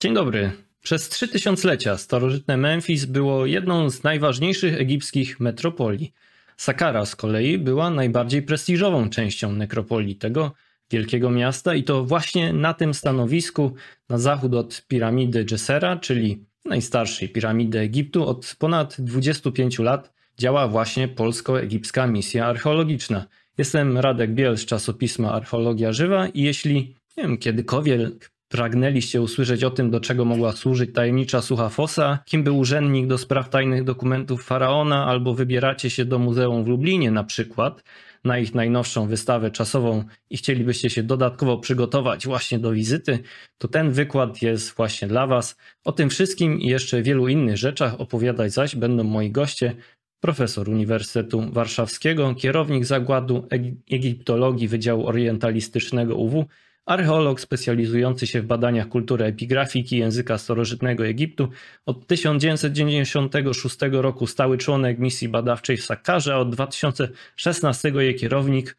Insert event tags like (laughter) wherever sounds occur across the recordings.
Dzień dobry. Przez trzy tysiąclecia starożytne Memphis było jedną z najważniejszych egipskich metropolii. Saqqara z kolei była najbardziej prestiżową częścią nekropolii tego wielkiego miasta i to właśnie na tym stanowisku na zachód od piramidy Dżesera, czyli najstarszej piramidy Egiptu od ponad 25 lat działa właśnie polsko-egipska misja archeologiczna. Jestem Radek Biel z czasopisma Archeologia Żywa i jeśli nie wiem, kiedykolwiek pragnęliście usłyszeć o tym, do czego mogła służyć tajemnicza sucha fosa, kim był urzędnik do spraw tajnych dokumentów faraona, albo wybieracie się do muzeum w Lublinie na przykład, na ich najnowszą wystawę czasową i chcielibyście się dodatkowo przygotować właśnie do wizyty, to ten wykład jest właśnie dla Was. O tym wszystkim i jeszcze wielu innych rzeczach opowiadać zaś będą moi goście, profesor Uniwersytetu Warszawskiego, kierownik Zakładu Egiptologii Wydziału Orientalistycznego UW, archeolog specjalizujący się w badaniach kultury epigrafiki języka starożytnego Egiptu. Od 1996 roku stały członek misji badawczej w Sakarze, a od 2016 jej kierownik,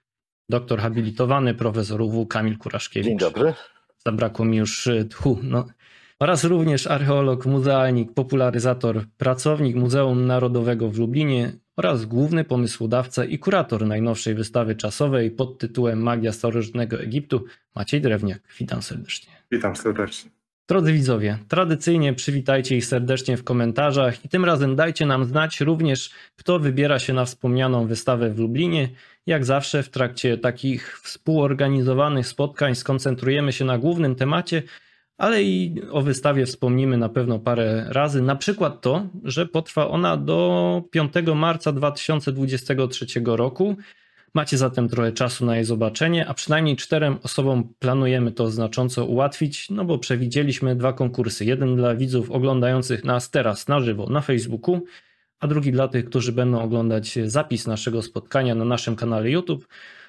doktor habilitowany profesor UW Kamil Kuraszkiewicz. Dzień dobry. Zabrakło mi już tchu. No. Oraz również archeolog, muzealnik, popularyzator, pracownik Muzeum Narodowego w Lublinie, oraz główny pomysłodawca i kurator najnowszej wystawy czasowej pod tytułem Magia starożytnego Egiptu, Maciej Drewniak. Witam serdecznie. Witam serdecznie. Drodzy widzowie, tradycyjnie przywitajcie ich serdecznie w komentarzach i tym razem dajcie nam znać również, kto wybiera się na wspomnianą wystawę w Lublinie. Jak zawsze w trakcie takich współorganizowanych spotkań skoncentrujemy się na głównym temacie, ale i o wystawie wspomnimy na pewno parę razy. Na przykład to, że potrwa ona do 5 marca 2023 roku. Macie zatem trochę czasu na jej zobaczenie, a przynajmniej czterem osobom planujemy to znacząco ułatwić, no bo przewidzieliśmy dwa konkursy. Jeden dla widzów oglądających nas teraz na żywo na Facebooku, a drugi dla tych, którzy będą oglądać zapis naszego spotkania na naszym kanale YouTube.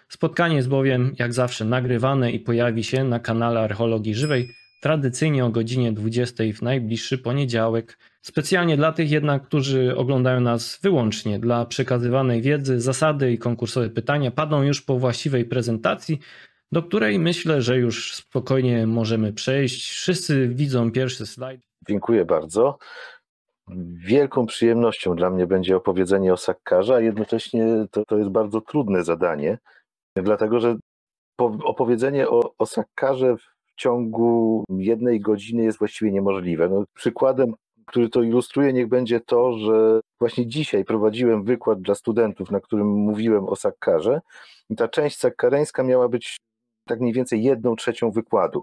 Spotkanie jest bowiem, jak zawsze, nagrywane i pojawi się na kanale Archeologii Żywej tradycyjnie o godzinie 20 w najbliższy poniedziałek. Specjalnie dla tych jednak, którzy oglądają nas wyłącznie dla przekazywanej wiedzy, zasady i konkursowe pytania padną już po właściwej prezentacji, do której myślę, że już spokojnie możemy przejść. Wszyscy widzą pierwszy slajd. Dziękuję bardzo. Wielką przyjemnością dla mnie będzie opowiedzenie o Sakkarze, a jednocześnie to, to jest bardzo trudne zadanie, dlatego że opowiedzenie o, o Sakkarze ciągu jednej godziny jest właściwie niemożliwe. No, przykładem, który to ilustruje, niech będzie to, że właśnie dzisiaj prowadziłem wykład dla studentów, na którym mówiłem o Sakkarze i ta część sakkareńska miała być tak mniej więcej jedną trzecią wykładu.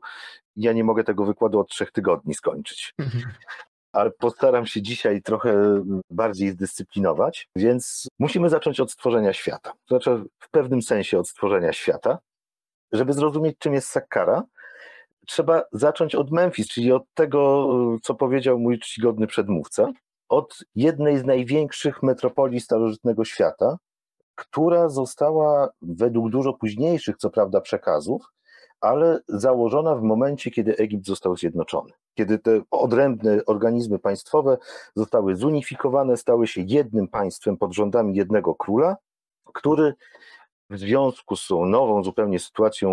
Ja nie mogę tego wykładu od trzech tygodni skończyć. Mhm. ale postaram się dzisiaj trochę bardziej zdyscyplinować, więc musimy zacząć od stworzenia świata. Znaczy w pewnym sensie od stworzenia świata. Żeby zrozumieć, czym jest Sakkara, trzeba zacząć od Memphis, czyli od tego, co powiedział mój czcigodny przedmówca, od jednej z największych metropolii starożytnego świata, która została według dużo późniejszych, co prawda, przekazów, ale założona w momencie, kiedy Egipt został zjednoczony. Kiedy te odrębne organizmy państwowe zostały zunifikowane, stały się jednym państwem pod rządami jednego króla, który w związku z tą nową zupełnie sytuacją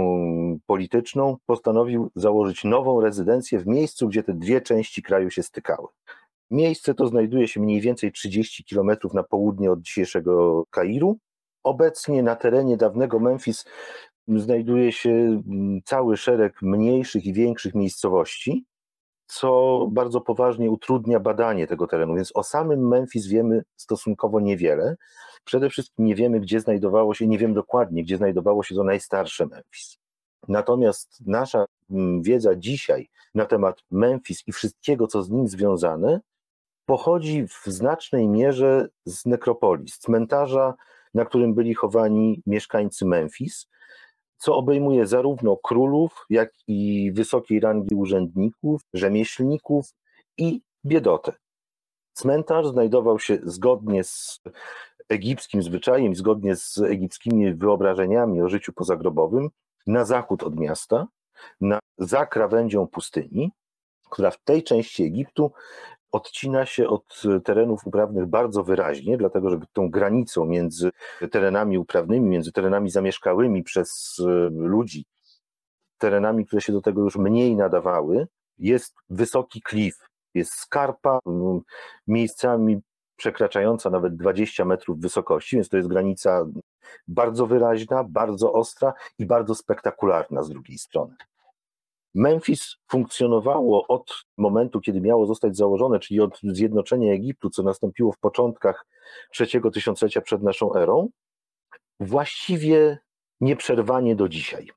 polityczną postanowił założyć nową rezydencję w miejscu, gdzie te dwie części kraju się stykały. Miejsce to znajduje się mniej więcej 30 kilometrów na południe od dzisiejszego Kairu. Obecnie na terenie dawnego Memphis znajduje się mm, cały szereg mniejszych i większych miejscowości, co bardzo poważnie utrudnia badanie tego terenu. Więc o samym Memphis wiemy stosunkowo niewiele. Przede wszystkim nie wiemy, gdzie znajdowało się, nie wiem dokładnie, gdzie znajdowało się to najstarsze Memphis. Natomiast nasza mm, wiedza dzisiaj na temat Memphis i wszystkiego, co z nim związane, pochodzi w znacznej mierze z nekropolii, z cmentarza, na którym byli chowani mieszkańcy Memphis, co obejmuje zarówno królów, jak i wysokiej rangi urzędników, rzemieślników i biedotę. Cmentarz znajdował się zgodnie z egipskim zwyczajem, zgodnie z egipskimi wyobrażeniami o życiu pozagrobowym, na zachód od miasta, na, za krawędzią pustyni, która w tej części Egiptu odcina się od terenów uprawnych bardzo wyraźnie, dlatego że tą granicą między terenami uprawnymi, między terenami zamieszkałymi przez e, ludzi, terenami, które się do tego już mniej nadawały, jest wysoki klif, jest skarpa, miejscami przekraczająca nawet 20 metrów wysokości, więc to jest granica bardzo wyraźna, bardzo ostra i bardzo spektakularna z drugiej strony. Memphis funkcjonowało od momentu, kiedy miało zostać założone, czyli od zjednoczenia Egiptu, co nastąpiło w początkach trzeciego tysiąclecia przed naszą erą, właściwie nieprzerwanie do dzisiaj.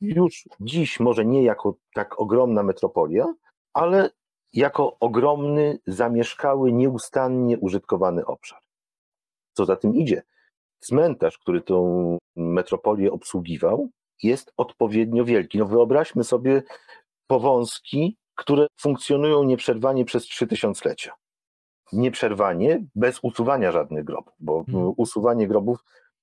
Już dziś może nie jako tak ogromna metropolia, ale jako ogromny, zamieszkały, nieustannie użytkowany obszar. Co za tym idzie? Cmentarz, który tą metropolię obsługiwał, jest odpowiednio wielki. No wyobraźmy sobie powązki, które funkcjonują nieprzerwanie przez trzy tysiąclecia. Nieprzerwanie, bez usuwania żadnych grobów, bo hmm. usuwanie grobów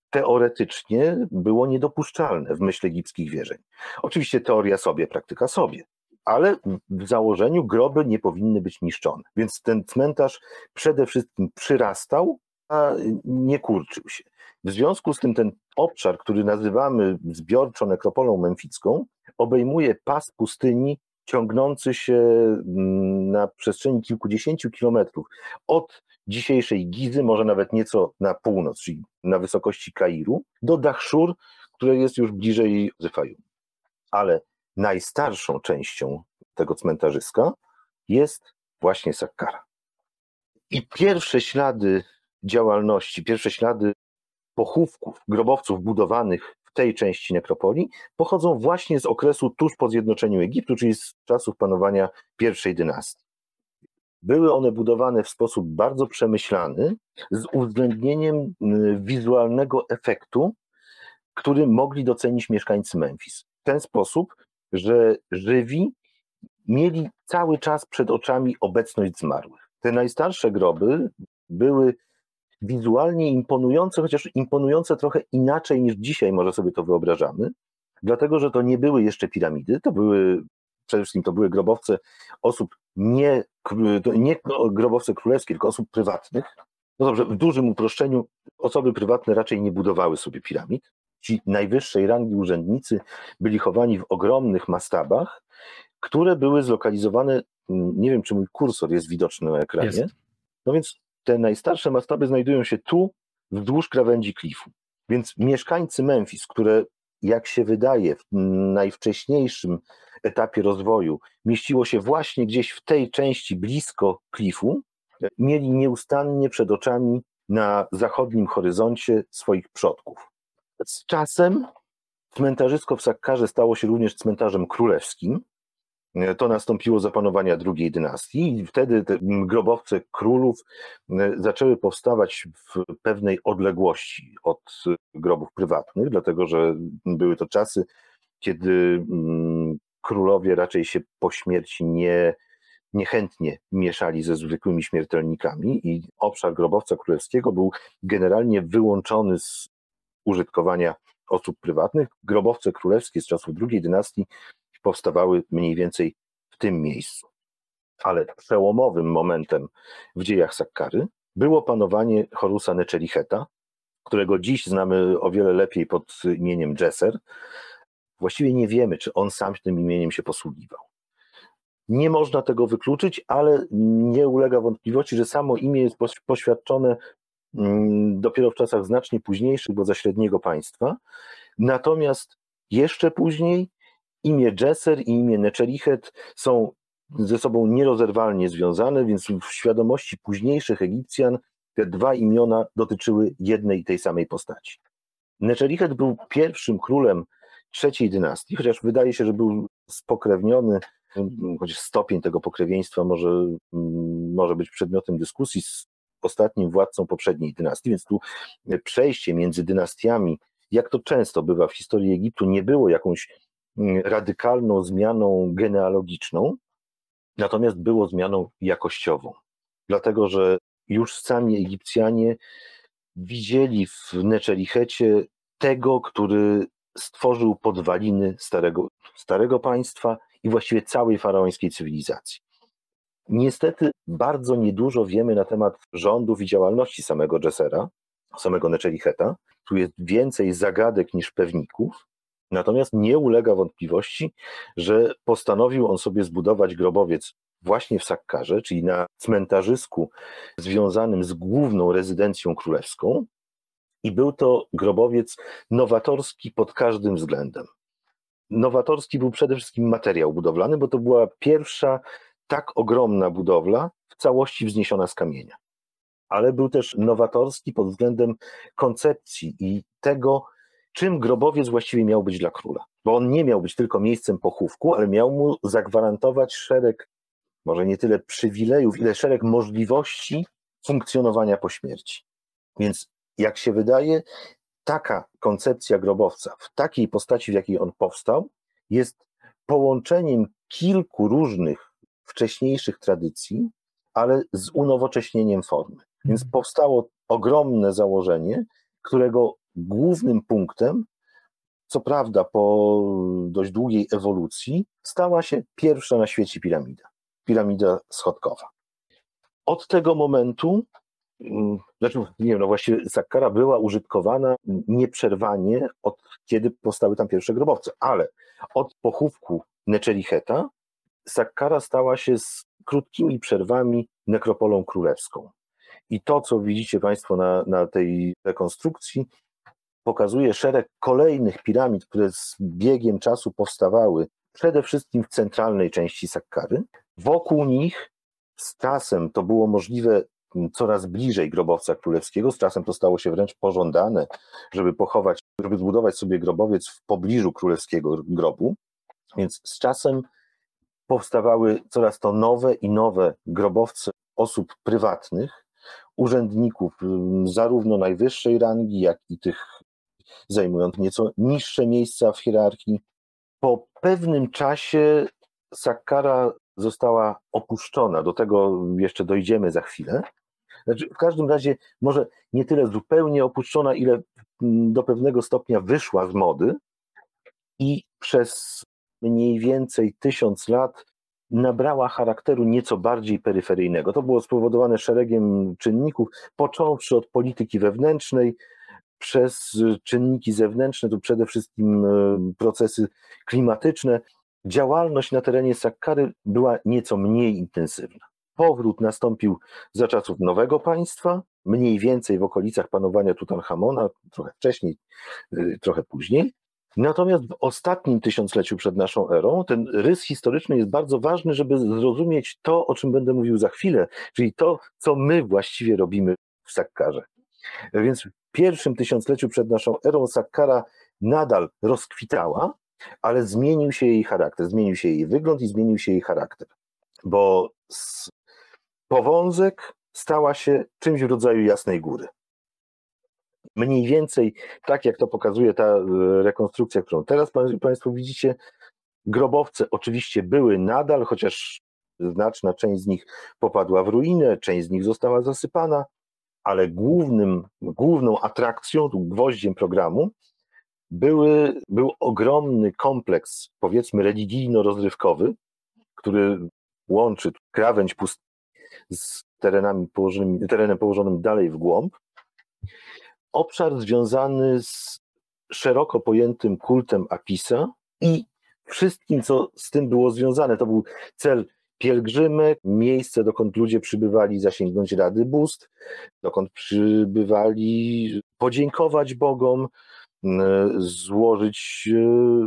teoretycznie było niedopuszczalne w myśl egipskich wierzeń. Oczywiście teoria sobie, praktyka sobie, ale w założeniu groby nie powinny być niszczone. Więc ten cmentarz przede wszystkim przyrastał, a nie kurczył się. W związku z tym ten obszar, który nazywamy zbiorczo nekropolą memficką, obejmuje pas pustyni ciągnący się mm, na przestrzeni kilkudziesięciu kilometrów od dzisiejszej Gizy, może nawet nieco na północ, czyli na wysokości Kairu, do Dachszur, które jest już bliżej Zyfaju. Ale najstarszą częścią tego cmentarzyska jest właśnie Sakkara. I pierwsze ślady działalności, pierwsze ślady pochówków, grobowców budowanych w tej części nekropolii pochodzą właśnie z okresu tuż po zjednoczeniu Egiptu, czyli z czasów panowania pierwszej dynastii. Były one budowane w sposób bardzo przemyślany, z uwzględnieniem wizualnego efektu, który mogli docenić mieszkańcy Memphis. W ten sposób, że żywi mieli cały czas przed oczami obecność zmarłych. Te najstarsze groby były wizualnie imponujące, chociaż imponujące trochę inaczej niż dzisiaj może sobie to wyobrażamy, dlatego że to nie były jeszcze piramidy, to były przede wszystkim to były grobowce osób nie, nie grobowce królewskie, tylko osób prywatnych. No dobrze, w dużym uproszczeniu osoby prywatne raczej nie budowały sobie piramid. Ci najwyższej rangi urzędnicy byli chowani w ogromnych mastabach, które były zlokalizowane, nie wiem czy mój kursor jest widoczny na ekranie, jest. no więc te najstarsze mastaby znajdują się tu, wzdłuż krawędzi klifu. Więc mieszkańcy Memphis, które jak się wydaje w najwcześniejszym etapie rozwoju mieściło się właśnie gdzieś w tej części blisko klifu, mieli nieustannie przed oczami na zachodnim horyzoncie swoich przodków. Z czasem cmentarzysko w Sakkarze stało się również cmentarzem królewskim, to nastąpiło za panowania drugiej dynastii i wtedy te grobowce królów e, zaczęły powstawać w pewnej odległości od grobów prywatnych, dlatego że były to czasy, kiedy mm, królowie raczej się po śmierci nie, niechętnie mieszali ze zwykłymi śmiertelnikami i obszar grobowca królewskiego był generalnie wyłączony z użytkowania osób prywatnych. Grobowce królewskie z czasów drugiej dynastii powstawały mniej więcej w tym miejscu. Ale przełomowym momentem w dziejach Sakkary było panowanie Horusa Nechelicheta, którego dziś znamy o wiele lepiej pod imieniem Dżeser. Właściwie nie wiemy, czy on sam tym imieniem się posługiwał. Nie można tego wykluczyć, ale nie ulega wątpliwości, że samo imię jest poświadczone mm, dopiero w czasach znacznie późniejszych, bo za średniego państwa. Natomiast jeszcze później imię Jesser i imię Nechelichet są ze sobą nierozerwalnie związane, więc w świadomości późniejszych Egipcjan te dwa imiona dotyczyły jednej i tej samej postaci. Nechelichet był pierwszym królem trzeciej dynastii, chociaż wydaje się, że był spokrewniony, chociaż stopień tego pokrewieństwa może, może być przedmiotem dyskusji z ostatnim władcą poprzedniej dynastii, więc tu przejście między dynastiami, jak to często bywa w historii Egiptu, nie było jakąś radykalną zmianą genealogiczną, natomiast było zmianą jakościową. Dlatego, że już sami Egipcjanie widzieli w Neczelichecie tego, który stworzył podwaliny starego, starego państwa i właściwie całej faraońskiej cywilizacji. Niestety bardzo niedużo wiemy na temat rządów i działalności samego Dżesera, samego Neczelicheta. Tu jest więcej zagadek niż pewników. Natomiast nie ulega wątpliwości, że postanowił on sobie zbudować grobowiec właśnie w Sakkarze, czyli na cmentarzysku związanym z główną rezydencją królewską. I był to grobowiec nowatorski pod każdym względem. Nowatorski był przede wszystkim materiał budowlany, bo to była pierwsza tak ogromna budowla w całości wzniesiona z kamienia. Ale był też nowatorski pod względem koncepcji i tego, czym grobowiec właściwie miał być dla króla. Bo on nie miał być tylko miejscem pochówku, ale miał mu zagwarantować szereg, może nie tyle przywilejów, ile szereg możliwości funkcjonowania po śmierci. Więc jak się wydaje, taka koncepcja grobowca w takiej postaci, w jakiej on powstał, jest połączeniem kilku różnych wcześniejszych tradycji, ale z unowocześnieniem formy. Więc mhm. powstało ogromne założenie, którego głównym punktem, co prawda po dość długiej ewolucji, stała się pierwsza na świecie piramida piramida schodkowa. Od tego momentu, mm, znaczy, nie wiem, no właściwie Sakkara była użytkowana nieprzerwanie od kiedy powstały tam pierwsze grobowce, ale od pochówku Neczelicheta Sakkara stała się z krótkimi przerwami nekropolą królewską. I to, co widzicie Państwo na, na tej rekonstrukcji, pokazuje szereg kolejnych piramid, które z biegiem czasu powstawały przede wszystkim w centralnej części Sakkary. Wokół nich z czasem to było możliwe coraz bliżej grobowca królewskiego, z czasem to stało się wręcz pożądane, żeby pochować, żeby zbudować sobie grobowiec w pobliżu królewskiego grobu. Więc z czasem powstawały coraz to nowe i nowe grobowce osób prywatnych, urzędników zarówno najwyższej rangi, jak i tych zajmując nieco niższe miejsca w hierarchii. Po pewnym czasie Sakkara została opuszczona, do tego jeszcze dojdziemy za chwilę. Znaczy, w każdym razie, może nie tyle zupełnie opuszczona, ile do pewnego stopnia wyszła z mody i przez mniej więcej tysiąc lat nabrała charakteru nieco bardziej peryferyjnego. To było spowodowane szeregiem czynników, począwszy od polityki wewnętrznej, przez czynniki zewnętrzne, to przede wszystkim e, procesy klimatyczne, działalność na terenie Sakkary była nieco mniej intensywna. Powrót nastąpił za czasów nowego państwa, mniej więcej w okolicach panowania Tutanchamona, trochę wcześniej, e, trochę później. Natomiast w ostatnim tysiącleciu przed naszą erą ten rys historyczny jest bardzo ważny, żeby zrozumieć to, o czym będę mówił za chwilę, czyli to, co my właściwie robimy w Sakkarze. Więc pierwszym tysiącleciu przed naszą erą Sakkara nadal rozkwitała, ale zmienił się jej charakter, zmienił się jej wygląd i zmienił się jej charakter, bo z powązek stała się czymś w rodzaju jasnej góry. Mniej więcej tak, jak to pokazuje ta e, rekonstrukcja, którą teraz Państwo widzicie, grobowce oczywiście były nadal, chociaż znaczna część z nich popadła w ruinę, część z nich została zasypana, ale głównym, główną atrakcją, gwoździem programu były, był ogromny kompleks, powiedzmy, religijno-rozrywkowy, który łączy krawędź pust z terenami położonymi, terenem położonym dalej w głąb. Obszar związany z szeroko pojętym kultem Apisa i wszystkim, co z tym było związane. To był cel pielgrzymek, miejsce, dokąd ludzie przybywali zasięgnąć rady bóstw, dokąd przybywali podziękować Bogom, złożyć e,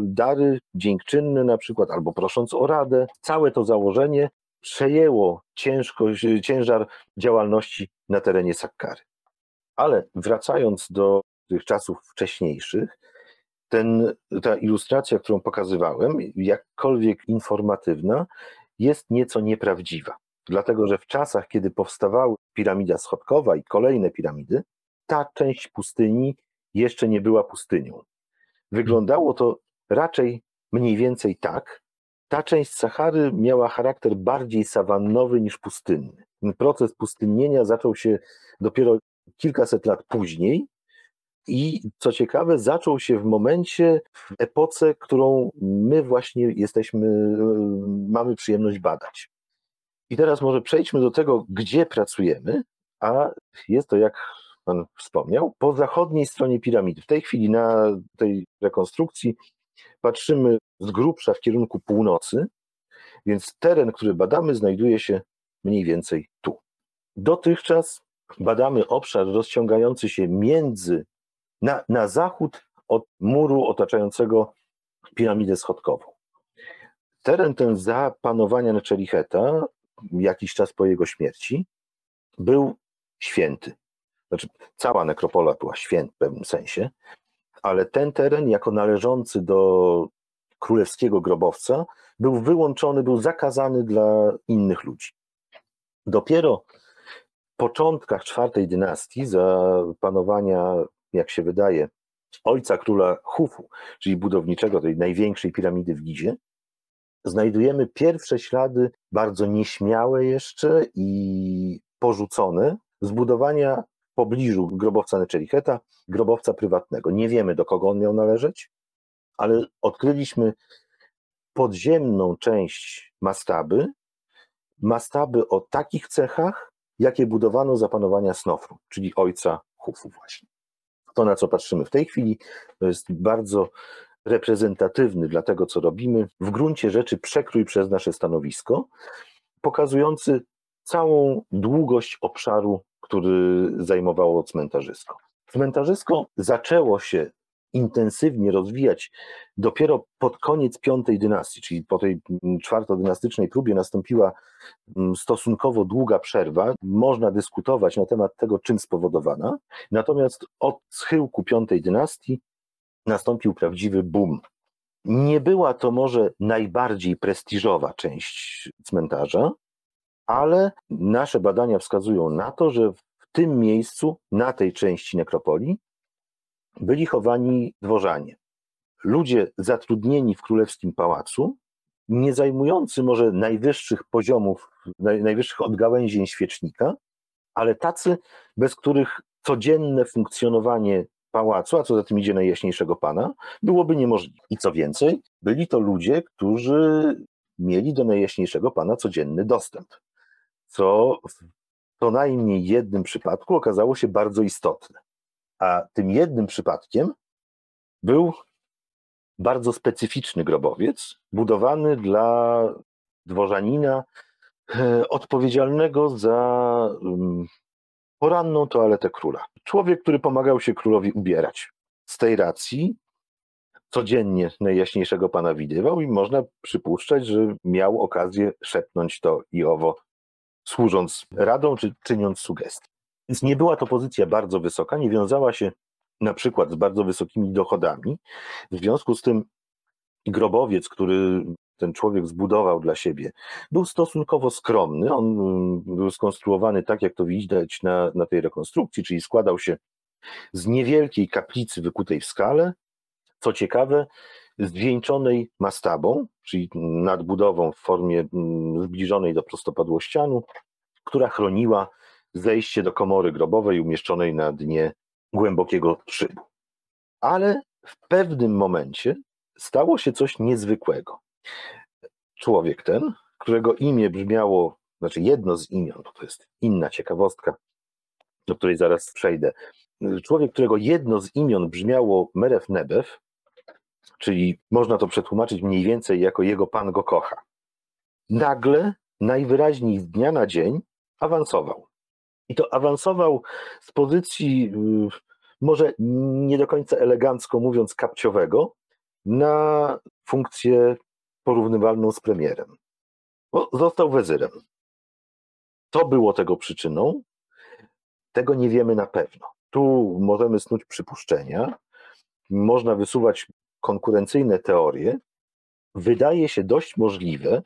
dary dziękczynne na przykład, albo prosząc o radę. Całe to założenie przejęło ciężko, ciężar działalności na terenie Sakkary. Ale wracając do tych czasów wcześniejszych, ten, ta ilustracja, którą pokazywałem, jakkolwiek informatywna, jest nieco nieprawdziwa. Dlatego, że w czasach, kiedy powstawała piramida schodkowa i kolejne piramidy, ta część pustyni jeszcze nie była pustynią. Wyglądało to raczej mniej więcej tak. Ta część Sahary miała charakter bardziej sawannowy niż pustynny. Proces pustynnienia zaczął się dopiero kilkaset lat później, i co ciekawe, zaczął się w momencie, w epoce, którą my właśnie jesteśmy, mamy przyjemność badać. I teraz może przejdźmy do tego, gdzie pracujemy, a jest to, jak Pan wspomniał, po zachodniej stronie piramidy. W tej chwili na tej rekonstrukcji patrzymy z grubsza w kierunku północy, więc teren, który badamy, znajduje się mniej więcej tu. Dotychczas badamy obszar rozciągający się między, na, na zachód od muru otaczającego piramidę schodkową. Teren ten za panowania Neczelicheta, jakiś czas po jego śmierci, był święty. Znaczy, cała nekropola była święta w pewnym sensie, ale ten teren, jako należący do królewskiego grobowca, był wyłączony, był zakazany dla innych ludzi. Dopiero w początkach czwartej dynastii, za panowania, jak się wydaje, ojca króla Hufu, czyli budowniczego tej największej piramidy w Gizie, znajdujemy pierwsze ślady, bardzo nieśmiałe jeszcze i porzucone, zbudowania w pobliżu grobowca Neczelicheta, grobowca prywatnego. Nie wiemy, do kogo on miał należeć, ale odkryliśmy podziemną część mastaby, mastaby o takich cechach, jakie budowano za panowania Snofru, czyli ojca Hufu właśnie. To, na co patrzymy w tej chwili, to jest bardzo reprezentatywny dla tego, co robimy, w gruncie rzeczy przekrój przez nasze stanowisko, pokazujący całą długość obszaru, który zajmowało cmentarzysko. Cmentarzysko zaczęło się intensywnie rozwijać dopiero pod koniec piątej dynastii, czyli po tej czwartodynastycznej próbie nastąpiła mm, stosunkowo długa przerwa. Można dyskutować na temat tego, czym spowodowana. Natomiast od schyłku piątej dynastii nastąpił prawdziwy boom. Nie była to może najbardziej prestiżowa część cmentarza, ale nasze badania wskazują na to, że w tym miejscu, na tej części nekropolii, byli chowani dworzanie. Ludzie zatrudnieni w królewskim pałacu, nie zajmujący może najwyższych poziomów, najwyższych odgałęzień świecznika, ale tacy, bez których codzienne funkcjonowanie pałacu, a co za tym idzie najjaśniejszego pana, byłoby niemożliwe. I co więcej, byli to ludzie, którzy mieli do najjaśniejszego pana codzienny dostęp, co w co najmniej jednym przypadku okazało się bardzo istotne. A tym jednym przypadkiem był bardzo specyficzny grobowiec, budowany dla dworzanina e, odpowiedzialnego za mm, poranną toaletę króla. Człowiek, który pomagał się królowi ubierać. Z tej racji codziennie najjaśniejszego pana widywał i można przypuszczać, że miał okazję szepnąć to i owo, służąc radą czy czyniąc sugestie. Więc nie była to pozycja bardzo wysoka, nie wiązała się na przykład z bardzo wysokimi dochodami. W związku z tym grobowiec, który ten człowiek zbudował dla siebie, był stosunkowo skromny. On mm, był skonstruowany tak, jak to widać na, na tej rekonstrukcji, czyli składał się z niewielkiej kaplicy wykutej w skale. Co ciekawe, zwieńczonej mastabą, czyli nadbudową w formie mm, zbliżonej do prostopadłościanu, która chroniła zejście do komory grobowej umieszczonej na dnie głębokiego szybu. Ale w pewnym momencie stało się coś niezwykłego. Człowiek ten, którego imię brzmiało, znaczy jedno z imion, to jest inna ciekawostka, do której zaraz przejdę. Człowiek, którego jedno z imion brzmiało Meref Nebew, czyli można to przetłumaczyć mniej więcej jako jego pan go kocha. Nagle, najwyraźniej z dnia na dzień awansował. I to awansował z pozycji, y, może nie do końca elegancko mówiąc, kapciowego, na funkcję porównywalną z premierem. Bo został wezyrem. Co było tego przyczyną? Tego nie wiemy na pewno. Tu możemy snuć przypuszczenia, można wysuwać konkurencyjne teorie. Wydaje się dość możliwe,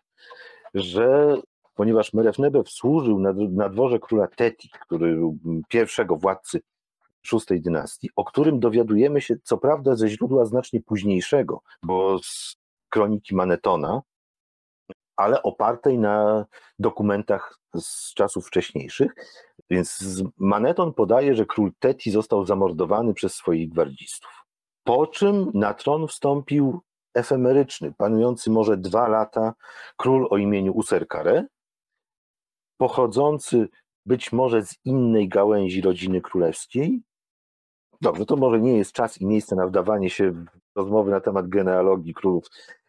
że ponieważ Merefnebew służył na, na dworze króla Teti, który był pierwszego władcy szóstej dynastii, o którym dowiadujemy się co prawda ze źródła znacznie późniejszego, bo z kroniki Manetona, ale opartej na dokumentach z czasów wcześniejszych. Więc Maneton podaje, że król Teti został zamordowany przez swoich gwardzistów. Po czym na tron wstąpił efemeryczny, panujący może dwa lata król o imieniu Userkare, pochodzący być może z innej gałęzi rodziny królewskiej. Dobrze, to może nie jest czas i miejsce na wdawanie się rozmowy na temat genealogii królów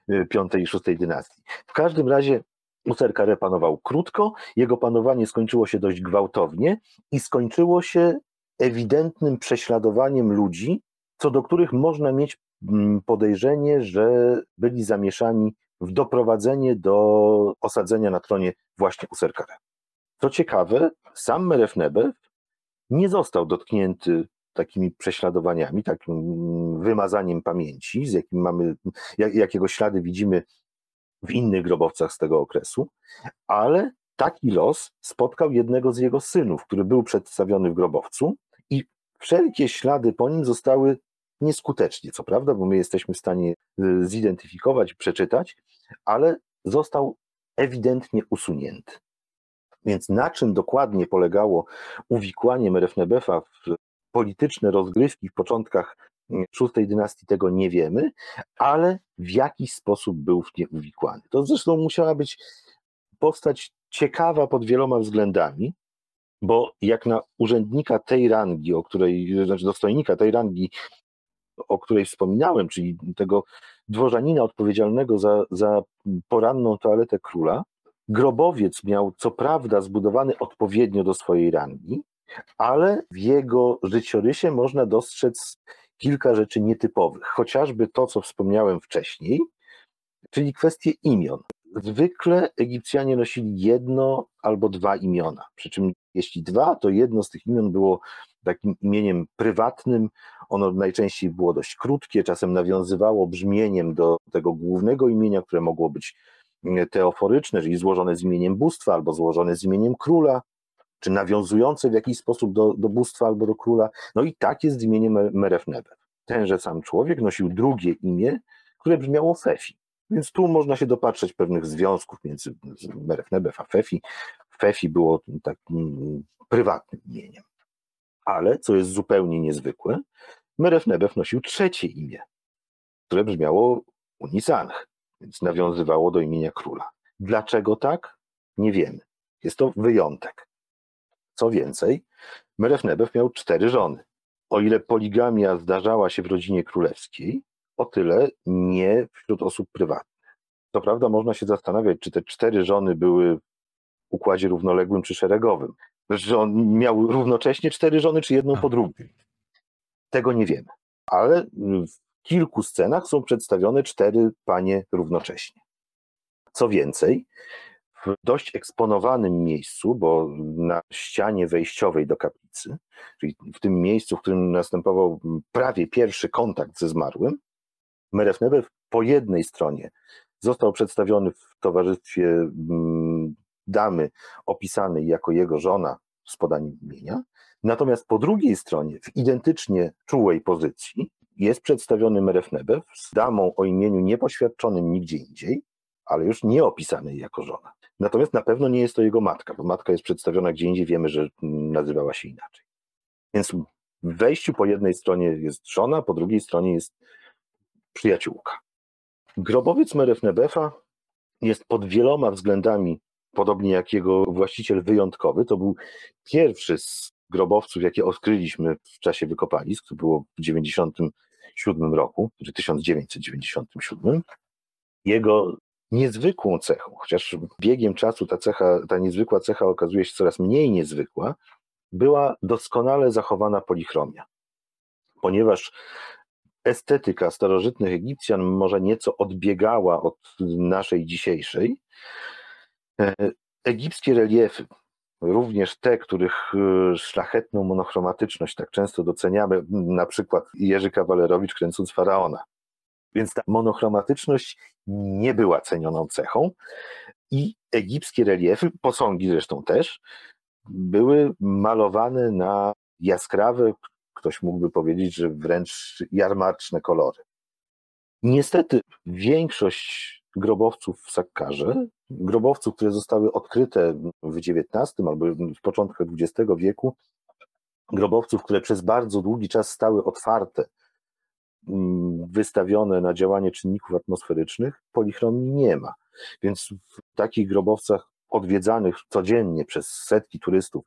y, V i VI dynastii. W każdym razie Userkare panował krótko, jego panowanie skończyło się dość gwałtownie i skończyło się ewidentnym prześladowaniem ludzi, co do których można mieć mm, podejrzenie, że byli zamieszani w doprowadzenie do osadzenia na tronie właśnie Userkare. Co ciekawe, sam Merefnebe nie został dotknięty takimi prześladowaniami, takim wymazaniem pamięci, z jakim mamy, jak, jakiego ślady widzimy w innych grobowcach z tego okresu, ale taki los spotkał jednego z jego synów, który był przedstawiony w grobowcu i wszelkie ślady po nim zostały nieskutecznie, co prawda, bo my jesteśmy w stanie y, zidentyfikować, przeczytać, ale został ewidentnie usunięty. Więc na czym dokładnie polegało uwikłanie Merefnebefa w polityczne rozgrywki w początkach mm, szóstej dynastii, tego nie wiemy, ale w jakiś sposób był w nie uwikłany. To zresztą musiała być postać ciekawa pod wieloma względami, bo jak na urzędnika tej rangi, o której, znaczy dostojnika tej rangi, o której wspominałem, czyli tego dworzanina odpowiedzialnego za, za poranną toaletę króla, grobowiec miał co prawda zbudowany odpowiednio do swojej rangi, ale w jego życiorysie można dostrzec kilka rzeczy nietypowych, chociażby to, co wspomniałem wcześniej, czyli kwestie imion. Zwykle Egipcjanie nosili jedno albo dwa imiona, przy czym jeśli dwa, to jedno z tych imion było takim imieniem prywatnym, ono najczęściej było dość krótkie, czasem nawiązywało brzmieniem do tego głównego imienia, które mogło być teoforyczne, czyli złożone z imieniem bóstwa albo złożone z imieniem króla, czy nawiązujące w jakiś sposób do, do bóstwa albo do króla. No i tak jest z imieniem Merefnebe. Tenże sam człowiek nosił drugie imię, które brzmiało Fefi. Więc tu można się dopatrzeć pewnych związków między Merefnebe a Fefi. Fefi było takim prywatnym imieniem. Ale, co jest zupełnie niezwykłe, Merefnebef nosił trzecie imię, które brzmiało Unisanch, więc nawiązywało do imienia króla. Dlaczego tak? Nie wiemy. Jest to wyjątek. Co więcej, Merefnebef miał cztery żony. O ile poligamia zdarzała się w rodzinie królewskiej, o tyle nie wśród osób prywatnych. To prawda, można się zastanawiać, czy te cztery żony były w układzie równoległym czy szeregowym. Że on miał równocześnie cztery żony, czy jedną po drugiej. Tego nie wiemy. Ale w kilku scenach są przedstawione cztery panie równocześnie. Co więcej, w dość eksponowanym miejscu, bo na ścianie wejściowej do kaplicy, czyli w tym miejscu, w którym następował prawie pierwszy kontakt ze zmarłym, Merefnebe po jednej stronie został przedstawiony w towarzystwie mm, damy opisanej jako jego żona z podaniem imienia, natomiast po drugiej stronie, w identycznie czułej pozycji, jest przedstawiony Merefnebe z damą o imieniu niepoświadczonym nigdzie indziej, ale już nie opisanej jako żona. Natomiast na pewno nie jest to jego matka, bo matka jest przedstawiona gdzie indziej, wiemy, że nazywała się inaczej. Więc w wejściu po jednej stronie jest żona, po drugiej stronie jest przyjaciółka. Grobowiec Merefnebefa jest pod wieloma względami, podobnie jak jego właściciel wyjątkowy. To był pierwszy z grobowców, jakie odkryliśmy w czasie wykopalisk, to było w 1997 roku, czy 1997. Jego niezwykłą cechą, chociaż biegiem czasu ta cecha, ta niezwykła cecha okazuje się coraz mniej niezwykła, była doskonale zachowana polichromia. Ponieważ estetyka starożytnych Egipcjan może nieco odbiegała od naszej dzisiejszej, e, egipskie reliefy, również te, których e, szlachetną monochromatyczność tak często doceniamy, na przykład Jerzy Kawalerowicz kręcąc Faraona, więc ta monochromatyczność nie była cenioną cechą i egipskie reliefy, posągi zresztą też, były malowane na jaskrawe, ktoś mógłby powiedzieć, że wręcz jarmarczne kolory. Niestety większość grobowców w Sakkarze, grobowców, które zostały odkryte w XIX albo w początkach XX wieku, grobowców, które przez bardzo długi czas stały otwarte Mm, wystawione na działanie czynników atmosferycznych, polichromii nie ma. Więc w takich grobowcach odwiedzanych codziennie przez setki turystów,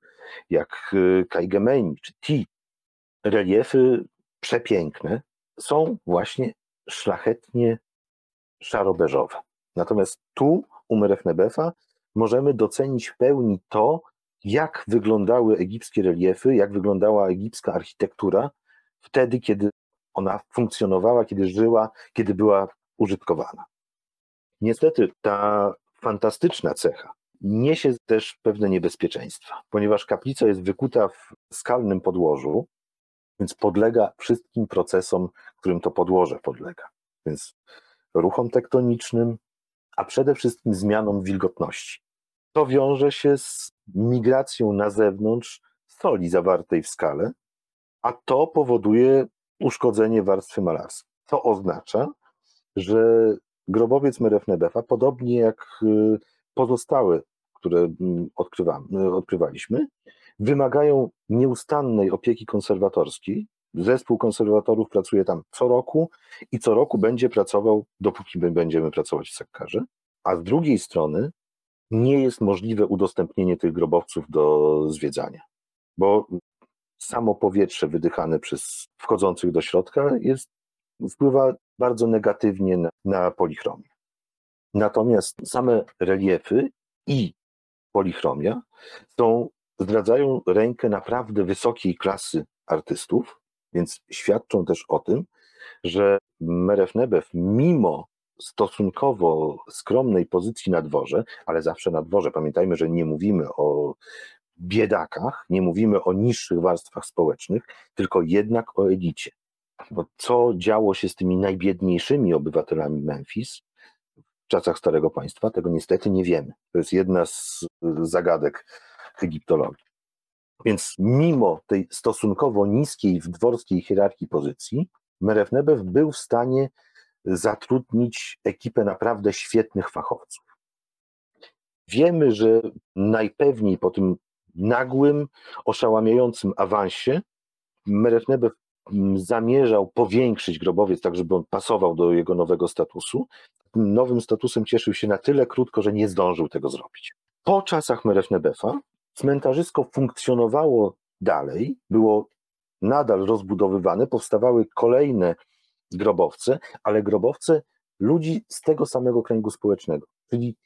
jak y, Kajgemeni czy Ti, reliefy przepiękne są właśnie szlachetnie szarobeżowe. Natomiast tu u Merefnebefa możemy docenić w pełni to, jak wyglądały egipskie reliefy, jak wyglądała egipska architektura wtedy, kiedy ona funkcjonowała, kiedy żyła, kiedy była użytkowana. Niestety ta fantastyczna cecha niesie też pewne niebezpieczeństwa, ponieważ kaplica jest wykuta w skalnym podłożu, więc podlega wszystkim procesom, którym to podłoże podlega. Więc ruchom tektonicznym, a przede wszystkim zmianom wilgotności. To wiąże się z migracją na zewnątrz soli zawartej w skale, a to powoduje uszkodzenie warstwy malarskiej. To oznacza, że grobowiec Merefnebefa, podobnie jak y, pozostałe, które mm, odkrywamy, odkrywaliśmy, wymagają nieustannej opieki konserwatorskiej. Zespół konserwatorów pracuje tam co roku i co roku będzie pracował, dopóki my będziemy pracować w Sakkarze. A z drugiej strony nie jest możliwe udostępnienie tych grobowców do zwiedzania, bo samo powietrze wydychane przez wchodzących do środka jest, wpływa bardzo negatywnie na, na polichromię. Natomiast same reliefy i polichromia są, zdradzają rękę naprawdę wysokiej klasy artystów, więc świadczą też o tym, że Meref Nebew, mimo stosunkowo skromnej pozycji na dworze, ale zawsze na dworze, pamiętajmy, że nie mówimy o biedakach, nie mówimy o niższych warstwach społecznych, tylko jednak o elicie. Bo co działo się z tymi najbiedniejszymi obywatelami Memphis w czasach Starego Państwa, tego niestety nie wiemy. To jest jedna z zagadek egiptologii. Więc mimo tej stosunkowo niskiej w dworskiej hierarchii pozycji, Merefnebew był w stanie zatrudnić ekipę naprawdę świetnych fachowców. Wiemy, że najpewniej po tym nagłym, oszałamiającym awansie Merefnebew zamierzał powiększyć grobowiec, tak żeby on pasował do jego nowego statusu. Nowym statusem cieszył się na tyle krótko, że nie zdążył tego zrobić. Po czasach Merefnebefa cmentarzysko funkcjonowało dalej, było nadal rozbudowywane, powstawały kolejne grobowce, ale grobowce ludzi z tego samego kręgu społecznego, czyli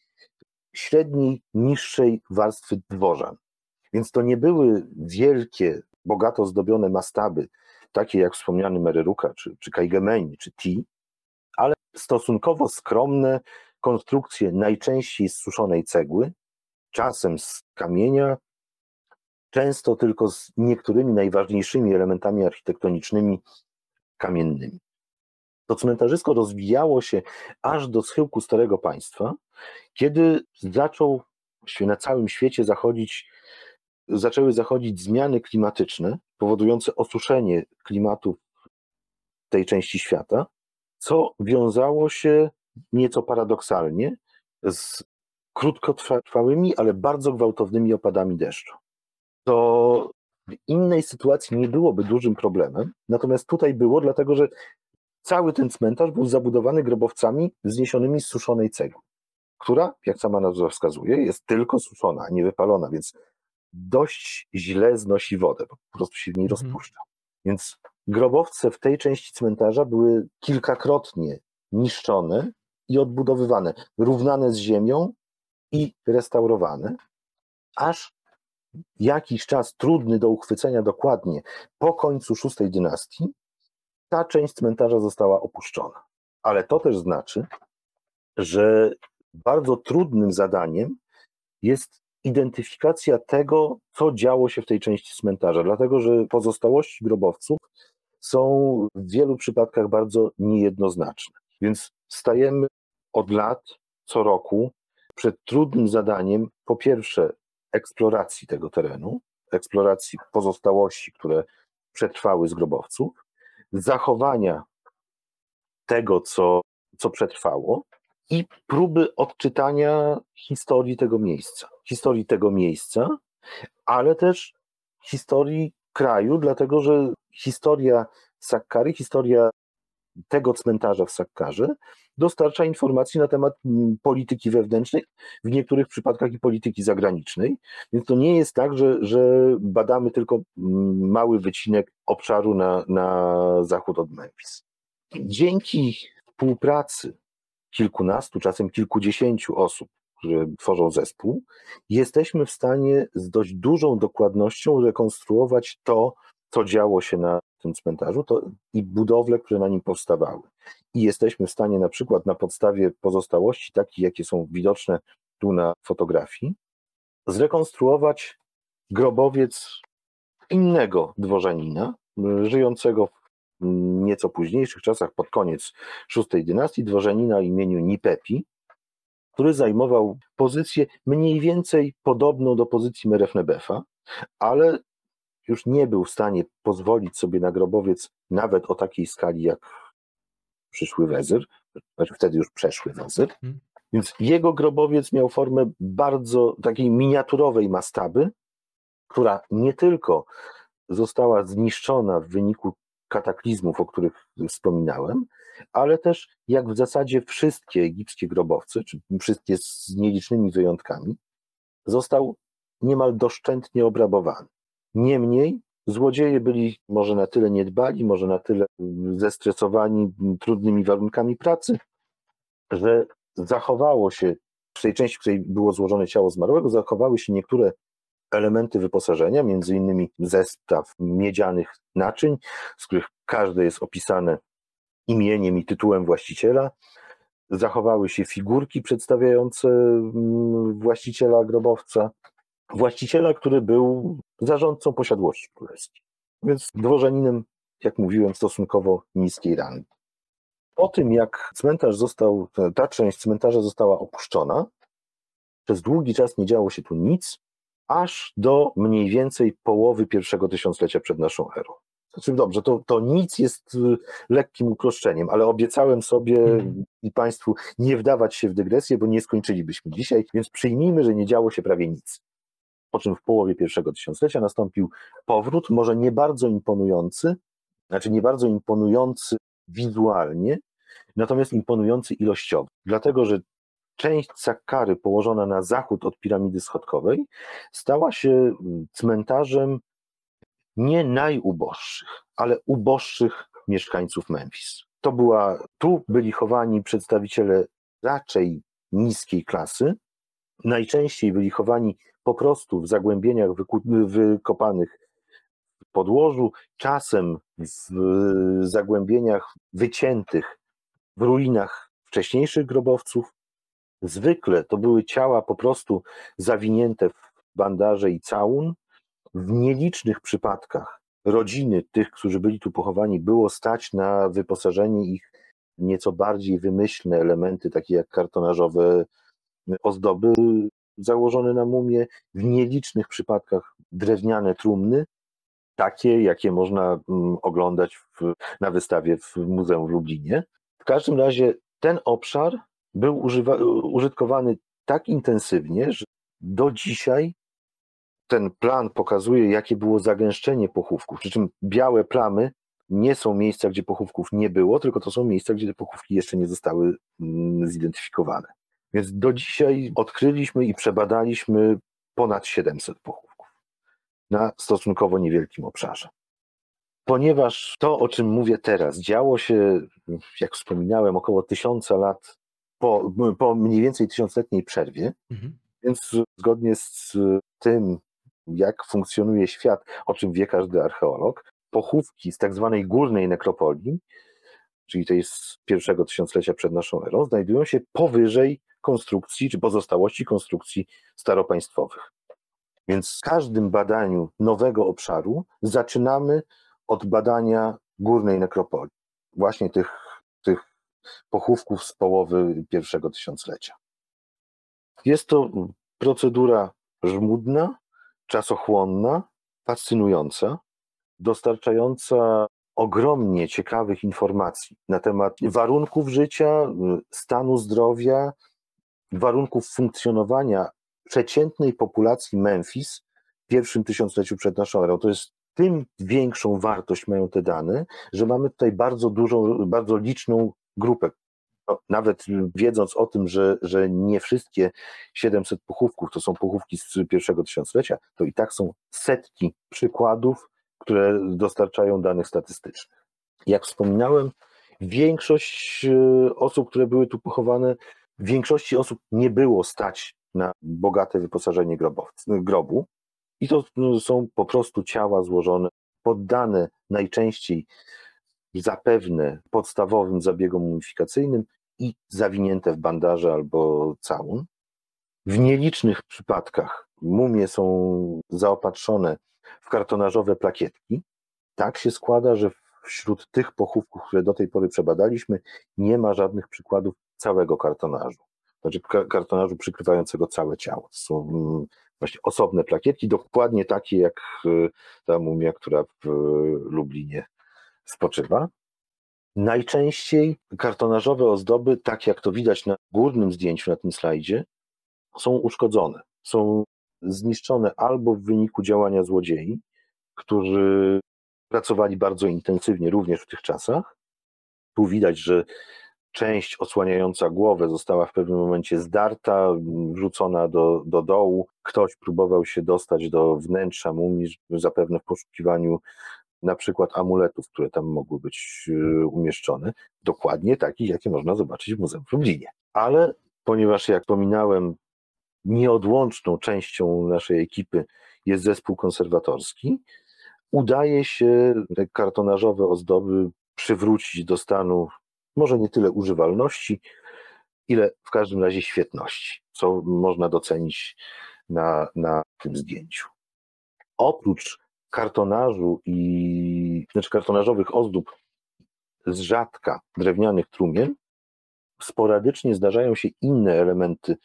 średniej, niższej warstwy dworzan. Więc to nie były wielkie, bogato zdobione mastaby, takie jak wspomniany Mereruka, czy, czy Kajgemeni, czy Ti, ale stosunkowo skromne konstrukcje, najczęściej z suszonej cegły, czasem z kamienia, często tylko z niektórymi najważniejszymi elementami architektonicznymi kamiennymi. To cmentarzysko rozwijało się aż do schyłku Starego Państwa, kiedy zaczął na całym świecie zachodzić, zaczęły zachodzić zmiany klimatyczne powodujące osuszenie klimatu tej części świata, co wiązało się nieco paradoksalnie z krótkotrwałymi, ale bardzo gwałtownymi opadami deszczu. To w innej sytuacji nie byłoby dużym problemem, natomiast tutaj było, dlatego że Cały ten cmentarz był zabudowany grobowcami zniesionymi z suszonej cegły, która, jak sama nazwa wskazuje, jest tylko suszona, a nie wypalona, więc dość źle znosi wodę, bo po prostu się w niej mhm. rozpuszcza. Więc grobowce w tej części cmentarza były kilkakrotnie niszczone i odbudowywane, równane z ziemią i restaurowane, aż jakiś czas trudny do uchwycenia dokładnie po końcu VI dynastii ta część cmentarza została opuszczona. Ale to też znaczy, że bardzo trudnym zadaniem jest identyfikacja tego, co działo się w tej części cmentarza, dlatego że pozostałości grobowców są w wielu przypadkach bardzo niejednoznaczne. Więc stajemy od lat, co roku, przed trudnym zadaniem, po pierwsze, eksploracji tego terenu, eksploracji pozostałości, które przetrwały z grobowców, zachowania tego, co, co przetrwało i próby odczytania historii tego miejsca. Historii tego miejsca, ale też historii kraju, dlatego że historia Sakkary, historia tego cmentarza w Sakkarze dostarcza informacji na temat mm, polityki wewnętrznej, w niektórych przypadkach i polityki zagranicznej. Więc to nie jest tak, że, że badamy tylko mm, mały wycinek obszaru na, na zachód od Memphis. Dzięki współpracy kilkunastu, czasem kilkudziesięciu osób, które tworzą zespół, jesteśmy w stanie z dość dużą dokładnością rekonstruować to, co działo się na tym cmentarzu to i budowle, które na nim powstawały. I jesteśmy w stanie na przykład na podstawie pozostałości, takich jakie są widoczne tu na fotografii, zrekonstruować grobowiec innego dworzanina, żyjącego w nieco późniejszych czasach, pod koniec VI dynastii, dworzanina imieniu Nipepi, który zajmował pozycję mniej więcej podobną do pozycji Merefnebefa, ale już nie był w stanie pozwolić sobie na grobowiec nawet o takiej skali jak przyszły wezyr, znaczy wtedy już przeszły wezyr. Hmm. Więc jego grobowiec miał formę bardzo takiej miniaturowej mastaby, która nie tylko została zniszczona w wyniku kataklizmów, o których wspominałem, ale też jak w zasadzie wszystkie egipskie grobowce, czy wszystkie z nielicznymi wyjątkami, został niemal doszczętnie obrabowany. Niemniej złodzieje byli może na tyle niedbali, może na tyle zestresowani trudnymi warunkami pracy, że zachowało się w tej części, w której było złożone ciało zmarłego, zachowały się niektóre elementy wyposażenia, między innymi zestaw miedzianych naczyń, z których każde jest opisane imieniem i tytułem właściciela. Zachowały się figurki przedstawiające mm, właściciela grobowca, właściciela, który był zarządcą posiadłości królewskiej, więc dworzaninem, jak mówiłem, stosunkowo niskiej rangi. Po tym, jak cmentarz został, ta część cmentarza została opuszczona, przez długi czas nie działo się tu nic, aż do mniej więcej połowy pierwszego tysiąclecia przed naszą erą. Znaczy, dobrze, to, to nic jest y, lekkim uproszczeniem, ale obiecałem sobie mm. i Państwu nie wdawać się w dygresję, bo nie skończylibyśmy dzisiaj, więc przyjmijmy, że nie działo się prawie nic. Po czym w połowie pierwszego tysiąclecia nastąpił powrót, może nie bardzo imponujący, znaczy nie bardzo imponujący wizualnie, natomiast imponujący ilościowo. Dlatego, że część Sakkary położona na zachód od piramidy schodkowej stała się mm, cmentarzem nie najuboższych, ale uboższych mieszkańców Memphis. To była, tu byli chowani przedstawiciele raczej niskiej klasy, najczęściej byli chowani po prostu w zagłębieniach wykopanych w podłożu, czasem w zagłębieniach wyciętych w ruinach wcześniejszych grobowców, Zwykle to były ciała po prostu zawinięte w bandaże i całun. W nielicznych przypadkach rodziny tych, którzy byli tu pochowani, było stać na wyposażenie ich nieco bardziej wymyślne elementy, takie jak kartonażowe ozdoby założone na mumię, w nielicznych przypadkach drewniane trumny, takie, jakie można mm, oglądać w, na wystawie w Muzeum w Lublinie. W każdym razie ten obszar był używa, użytkowany tak intensywnie, że do dzisiaj ten plan pokazuje, jakie było zagęszczenie pochówków. Przy czym białe plamy nie są miejsca, gdzie pochówków nie było, tylko to są miejsca, gdzie te pochówki jeszcze nie zostały mm, zidentyfikowane. Więc do dzisiaj odkryliśmy i przebadaliśmy ponad 700 pochówków na stosunkowo niewielkim obszarze. Ponieważ to, o czym mówię teraz, działo się, jak wspominałem, około tysiąca lat po, po mniej więcej tysiącletniej przerwie, mhm. więc zgodnie z tym, jak funkcjonuje świat, o czym wie każdy archeolog, pochówki z tak zwanej górnej nekropolii, czyli tej z pierwszego tysiąclecia przed naszą erą, znajdują się powyżej konstrukcji czy pozostałości konstrukcji staropaństwowych. Więc w każdym badaniu nowego obszaru zaczynamy od badania górnej nekropolii, właśnie tych, tych pochówków z połowy pierwszego tysiąclecia. Jest to procedura żmudna, czasochłonna, fascynująca, dostarczająca ogromnie ciekawych informacji na temat warunków życia, stanu zdrowia, warunków funkcjonowania przeciętnej populacji Memphis w pierwszym tysiącleciu przed naszą erą. To jest tym większą wartość mają te dane, że mamy tutaj bardzo dużą, bardzo liczną grupę. No, nawet wiedząc o tym, że, że nie wszystkie 700 pochówków to są pochówki z pierwszego tysiąclecia, to i tak są setki przykładów, które dostarczają danych statystycznych. Jak wspominałem, Większość osób, które były tu pochowane, większości osób nie było stać na bogate wyposażenie grobu. I to są po prostu ciała złożone, poddane najczęściej zapewne podstawowym zabiegom mumifikacyjnym i zawinięte w bandaże albo całun. W nielicznych przypadkach mumie są zaopatrzone w kartonażowe plakietki. Tak się składa, że wśród tych pochówków, które do tej pory przebadaliśmy, nie ma żadnych przykładów całego kartonażu. Znaczy kartonażu przykrywającego całe ciało. To są mm, właśnie osobne plakietki, dokładnie takie jak y, ta mumia, która w Lublinie spoczywa. Najczęściej kartonażowe ozdoby, tak jak to widać na górnym zdjęciu na tym slajdzie, są uszkodzone, są zniszczone albo w wyniku działania złodziei, którzy pracowali bardzo intensywnie również w tych czasach. Tu widać, że część osłaniająca głowę została w pewnym momencie zdarta, wrzucona do, do dołu. Ktoś próbował się dostać do wnętrza mumii, zapewne w poszukiwaniu na przykład amuletów, które tam mogły być e, umieszczone, dokładnie takich, jakie można zobaczyć w Muzeum w Lublinie. Ale ponieważ, jak wspominałem, nieodłączną częścią naszej ekipy jest zespół konserwatorski, udaje się te kartonażowe ozdoby przywrócić do stanu może nie tyle używalności, ile w każdym razie świetności, co można docenić na, na tym zdjęciu. Oprócz kartonażu i znaczy kartonażowych ozdób z rzadka drewnianych trumien, sporadycznie zdarzają się inne elementy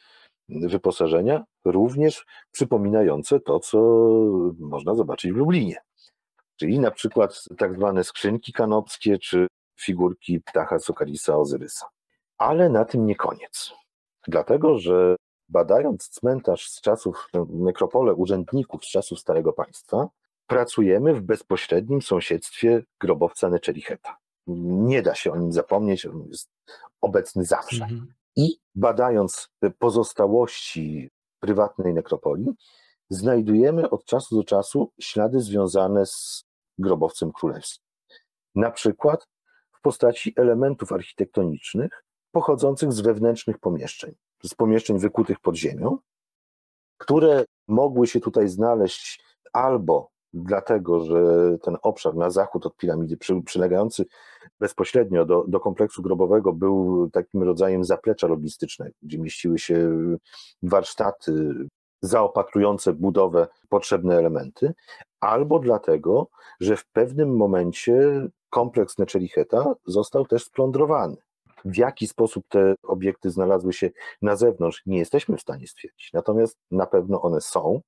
wyposażenia, również przypominające to, co można zobaczyć w Lublinie. Czyli na przykład tak zwane skrzynki kanopskie, czy figurki ptacha Sokarisa Ozyrysa. Ale na tym nie koniec. Dlatego, że badając cmentarz z czasów, nekropole urzędników z czasów Starego Państwa, pracujemy w bezpośrednim sąsiedztwie grobowca Neczelicheta. Nie da się o nim zapomnieć, on jest obecny zawsze. Mhm. I badając pozostałości prywatnej nekropolii, znajdujemy od czasu do czasu ślady związane z grobowcem królewskim. Na przykład w postaci elementów architektonicznych pochodzących z wewnętrznych pomieszczeń, z pomieszczeń wykutych pod ziemią, które mogły się tutaj znaleźć albo dlatego, że ten obszar na zachód od piramidy, przy, przylegający bezpośrednio do, do kompleksu grobowego, był takim rodzajem zaplecza logistycznego, gdzie mieściły się warsztaty zaopatrujące budowę potrzebne elementy, albo dlatego, że w pewnym momencie kompleks Neczelicheta został też splądrowany. W jaki sposób te obiekty znalazły się na zewnątrz, nie jesteśmy w stanie stwierdzić. Natomiast na pewno one są,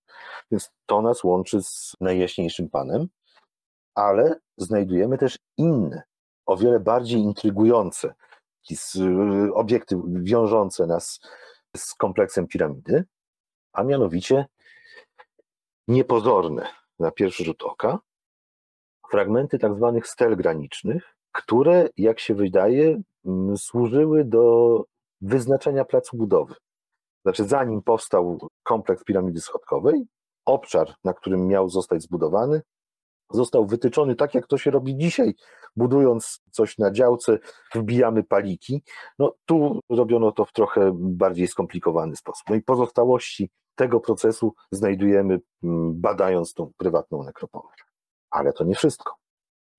więc to nas łączy z najjaśniejszym Panem, ale znajdujemy też inne, o wiele bardziej intrygujące obiekty wiążące nas z kompleksem piramidy, a mianowicie niepozorne na pierwszy rzut oka fragmenty tak zwanych stel granicznych, które, jak się wydaje, mm, służyły do wyznaczenia placu budowy. Znaczy, zanim powstał kompleks piramidy schodkowej, obszar, na którym miał zostać zbudowany, został wytyczony tak, jak to się robi dzisiaj, budując coś na działce, wbijamy paliki. No tu robiono to w trochę bardziej skomplikowany sposób. No i pozostałości tego procesu znajdujemy mm, badając tą prywatną nekropolę. Ale to nie wszystko.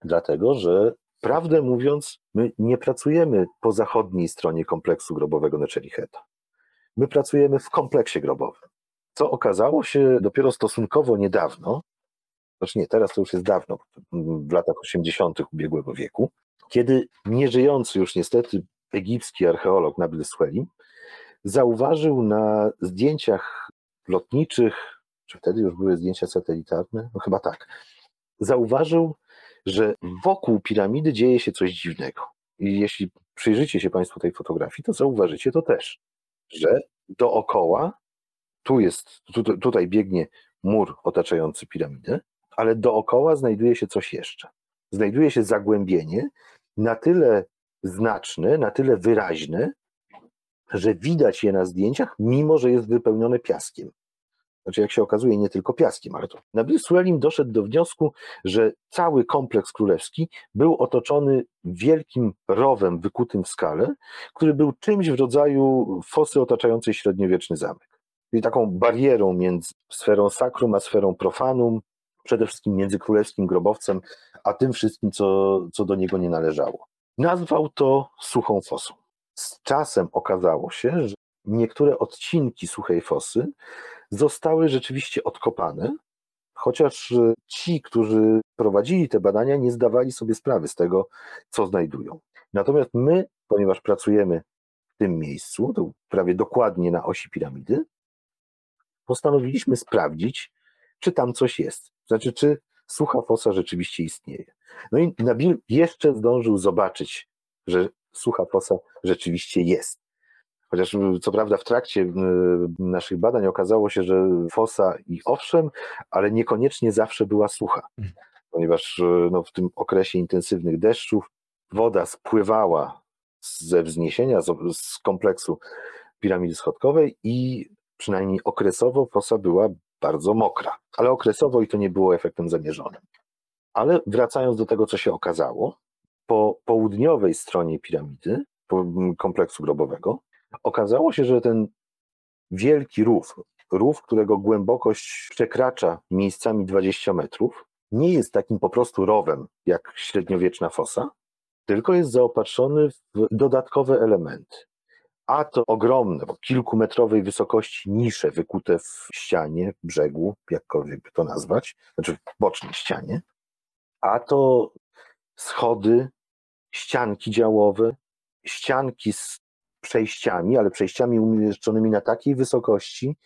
Dlatego, że prawdę mówiąc, my nie pracujemy po zachodniej stronie kompleksu grobowego Neczelicheta. My pracujemy w kompleksie grobowym. Co okazało się dopiero stosunkowo niedawno, znaczy nie, teraz to już jest dawno, w latach 80. ubiegłego wieku, kiedy nieżyjący już niestety egipski archeolog Nabil Sweli zauważył na zdjęciach lotniczych, czy wtedy już były zdjęcia satelitarne? No chyba tak. Zauważył, że wokół piramidy dzieje się coś dziwnego. I jeśli przyjrzycie się Państwo tej fotografii, to zauważycie to też, że dookoła, tu jest, tu, tutaj biegnie mur otaczający piramidę, ale dookoła znajduje się coś jeszcze. Znajduje się zagłębienie na tyle znaczne, na tyle wyraźne, że widać je na zdjęciach, mimo że jest wypełnione piaskiem. Znaczy jak się okazuje nie tylko piaskiem, ale to. Nabil Suleim doszedł do wniosku, że cały kompleks królewski był otoczony wielkim rowem wykutym w skale, który był czymś w rodzaju fosy otaczającej średniowieczny zamek. Czyli taką barierą między sferą sakrum a sferą profanum, przede wszystkim między królewskim grobowcem, a tym wszystkim, co, co do niego nie należało. Nazwał to suchą fosą. Z czasem okazało się, że niektóre odcinki suchej fosy zostały rzeczywiście odkopane, chociaż e, ci, którzy prowadzili te badania, nie zdawali sobie sprawy z tego, co znajdują. Natomiast my, ponieważ pracujemy w tym miejscu, to prawie dokładnie na osi piramidy, postanowiliśmy sprawdzić, czy tam coś jest. Znaczy, czy sucha fosa rzeczywiście istnieje. No i Nabil jeszcze zdążył zobaczyć, że sucha fosa rzeczywiście jest. Chociaż co prawda w trakcie naszych badań okazało się, że fosa i owszem, ale niekoniecznie zawsze była sucha, mhm. ponieważ no, w tym okresie intensywnych deszczów woda spływała ze wzniesienia, z kompleksu piramidy schodkowej i przynajmniej okresowo fosa była bardzo mokra, ale okresowo i to nie było efektem zamierzonym. Ale wracając do tego, co się okazało, po południowej stronie piramidy, kompleksu grobowego, okazało się, że ten wielki rów, rów, którego głębokość przekracza miejscami 20 metrów, nie jest takim po prostu rowem jak średniowieczna fosa, tylko jest zaopatrzony w dodatkowe elementy. A to ogromne, bo kilkumetrowej wysokości nisze wykute w ścianie, brzegu, jakkolwiek by to nazwać, znaczy w bocznej ścianie, a to schody, ścianki działowe, ścianki z przejściami, ale przejściami umieszczonymi na takiej wysokości,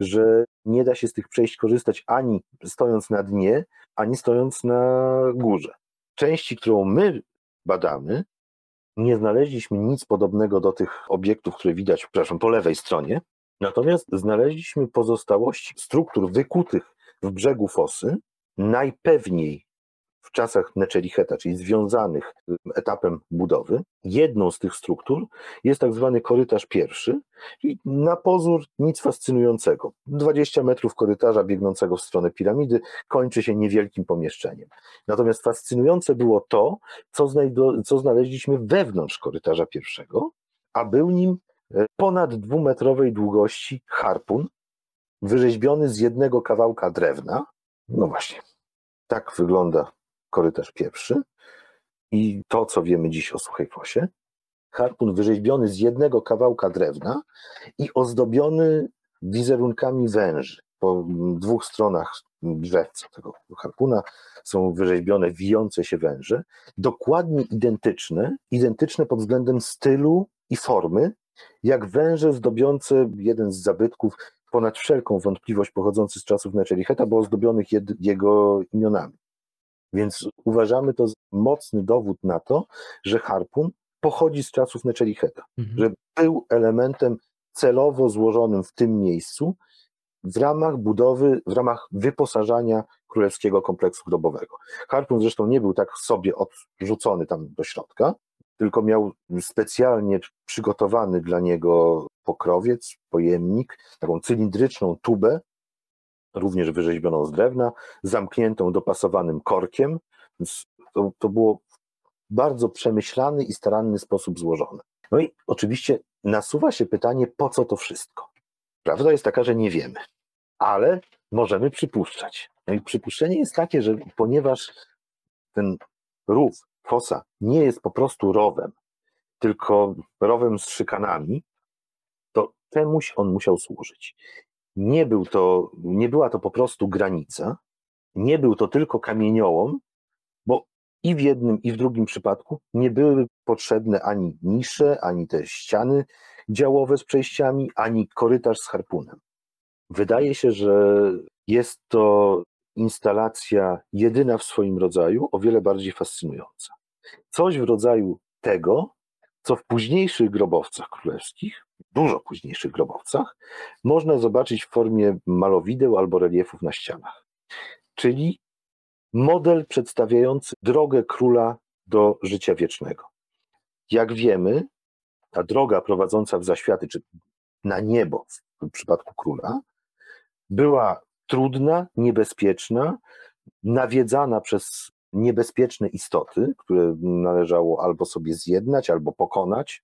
że nie da się z tych przejść korzystać ani stojąc na dnie, ani stojąc na górze. Części, którą my badamy, nie znaleźliśmy nic podobnego do tych obiektów, które widać, przepraszam, po lewej stronie. Natomiast znaleźliśmy pozostałości struktur wykutych w brzegu fosy, najpewniej w czasach Neczericheta, czyli związanych etapem budowy. Jedną z tych struktur jest tak zwany korytarz pierwszy, czyli na pozór nic fascynującego. 20 metrów korytarza biegnącego w stronę piramidy kończy się niewielkim pomieszczeniem. Natomiast fascynujące było to, co, co znaleźliśmy wewnątrz korytarza pierwszego, a był nim e, ponad dwumetrowej długości harpun, wyrzeźbiony z jednego kawałka drewna. No właśnie, tak wygląda korytarz pierwszy i to, co wiemy dziś o Suchej Fosie, harpun wyrzeźbiony z jednego kawałka drewna i ozdobiony wizerunkami węży. Po dwóch stronach drzewca tego harpuna są wyrzeźbione wijące się węże, dokładnie identyczne, identyczne pod względem stylu i formy, jak węże zdobiące jeden z zabytków ponad wszelką wątpliwość pochodzący z czasów Neczericheta, bo ozdobionych jego imionami. Więc uważamy to za mocny dowód na to, że harpun pochodzi z czasów Neczelicheta, mhm. że był elementem celowo złożonym w tym miejscu w ramach budowy, w ramach wyposażania królewskiego kompleksu grobowego. Harpun zresztą nie był tak sobie odrzucony tam do środka, tylko miał specjalnie przygotowany dla niego pokrowiec, pojemnik, taką cylindryczną tubę, również wyrzeźbioną z drewna, zamkniętą dopasowanym korkiem, więc to, to było bardzo przemyślany i staranny sposób złożone. No i oczywiście nasuwa się pytanie, po co to wszystko? Prawda jest taka, że nie wiemy, ale możemy przypuszczać. No i przypuszczenie jest takie, że ponieważ ten rów, fosa nie jest po prostu rowem, tylko rowem z szykanami, to czemuś on musiał służyć. Nie, był to, nie była to po prostu granica, nie był to tylko kamieniołom, bo i w jednym, i w drugim przypadku nie były potrzebne ani nisze, ani te ściany działowe z przejściami, ani korytarz z harpunem. Wydaje się, że jest to instalacja jedyna w swoim rodzaju, o wiele bardziej fascynująca. Coś w rodzaju tego, co w późniejszych grobowcach królewskich, dużo późniejszych grobowcach, można zobaczyć w formie malowideł albo reliefów na ścianach. Czyli model przedstawiający drogę króla do życia wiecznego. Jak wiemy, ta droga prowadząca w zaświaty, czy na niebo w przypadku króla, była trudna, niebezpieczna, nawiedzana przez niebezpieczne istoty, które należało albo sobie zjednać, albo pokonać.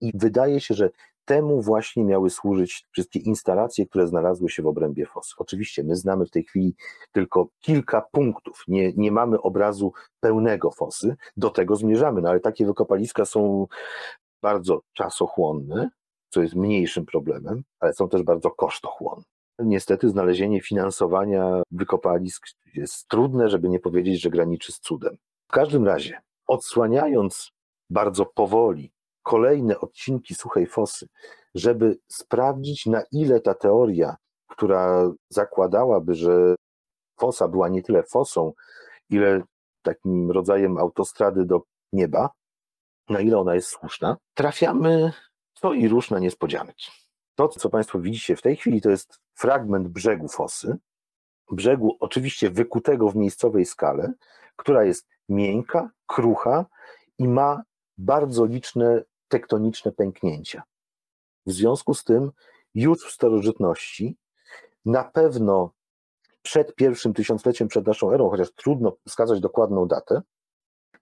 I wydaje się, że temu właśnie miały służyć wszystkie instalacje, które znalazły się w obrębie fosy. Oczywiście my znamy w tej chwili tylko kilka punktów, nie, nie mamy obrazu pełnego fosy, do tego zmierzamy, no ale takie wykopaliska są bardzo czasochłonne, co jest mniejszym problemem, ale są też bardzo kosztochłonne. Niestety znalezienie finansowania wykopalisk jest trudne, żeby nie powiedzieć, że graniczy z cudem. W każdym razie, odsłaniając bardzo powoli kolejne odcinki suchej fosy, żeby sprawdzić, na ile ta teoria, która zakładałaby, że fosa była nie tyle fosą, ile takim rodzajem autostrady do nieba, na ile ona jest słuszna, trafiamy co i róż na niespodzianki. To, co Państwo widzicie w tej chwili, to jest fragment brzegu fosy, brzegu oczywiście wykutego w miejscowej skale, która jest miękka, krucha i ma bardzo liczne tektoniczne pęknięcia. W związku z tym już w starożytności, na pewno przed pierwszym tysiącleciem przed naszą erą, chociaż trudno wskazać dokładną datę,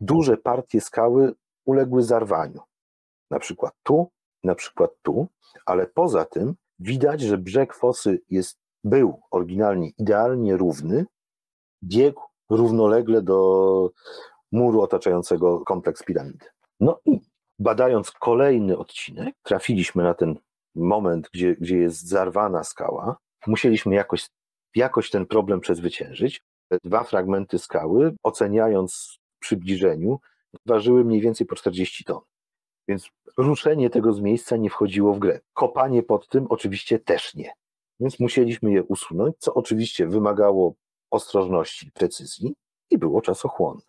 duże partie skały uległy zarwaniu. Na przykład tu, na przykład tu, ale poza tym widać, że brzeg fosy jest, był oryginalnie idealnie równy, biegł równolegle do muru otaczającego kompleks piramidy. No i badając kolejny odcinek, trafiliśmy na ten moment, gdzie, gdzie jest zarwana skała. Musieliśmy jakoś, jakoś ten problem przezwyciężyć. Dwa fragmenty skały, oceniając przybliżeniu, ważyły mniej więcej po 40 ton. Więc ruszenie tego z miejsca nie wchodziło w grę. Kopanie pod tym oczywiście też nie. Więc musieliśmy je usunąć, co oczywiście wymagało ostrożności, precyzji i było czasochłonne.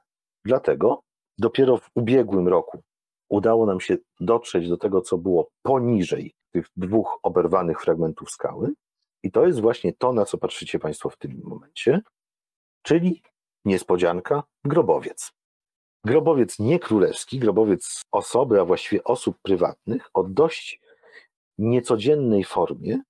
Dlatego dopiero w ubiegłym roku udało nam się dotrzeć do tego, co było poniżej tych dwóch oberwanych fragmentów skały. I to jest właśnie to, na co patrzycie Państwo w tym momencie, czyli niespodzianka, grobowiec. Grobowiec nie królewski, grobowiec osoby, a właściwie osób prywatnych o dość niecodziennej formie,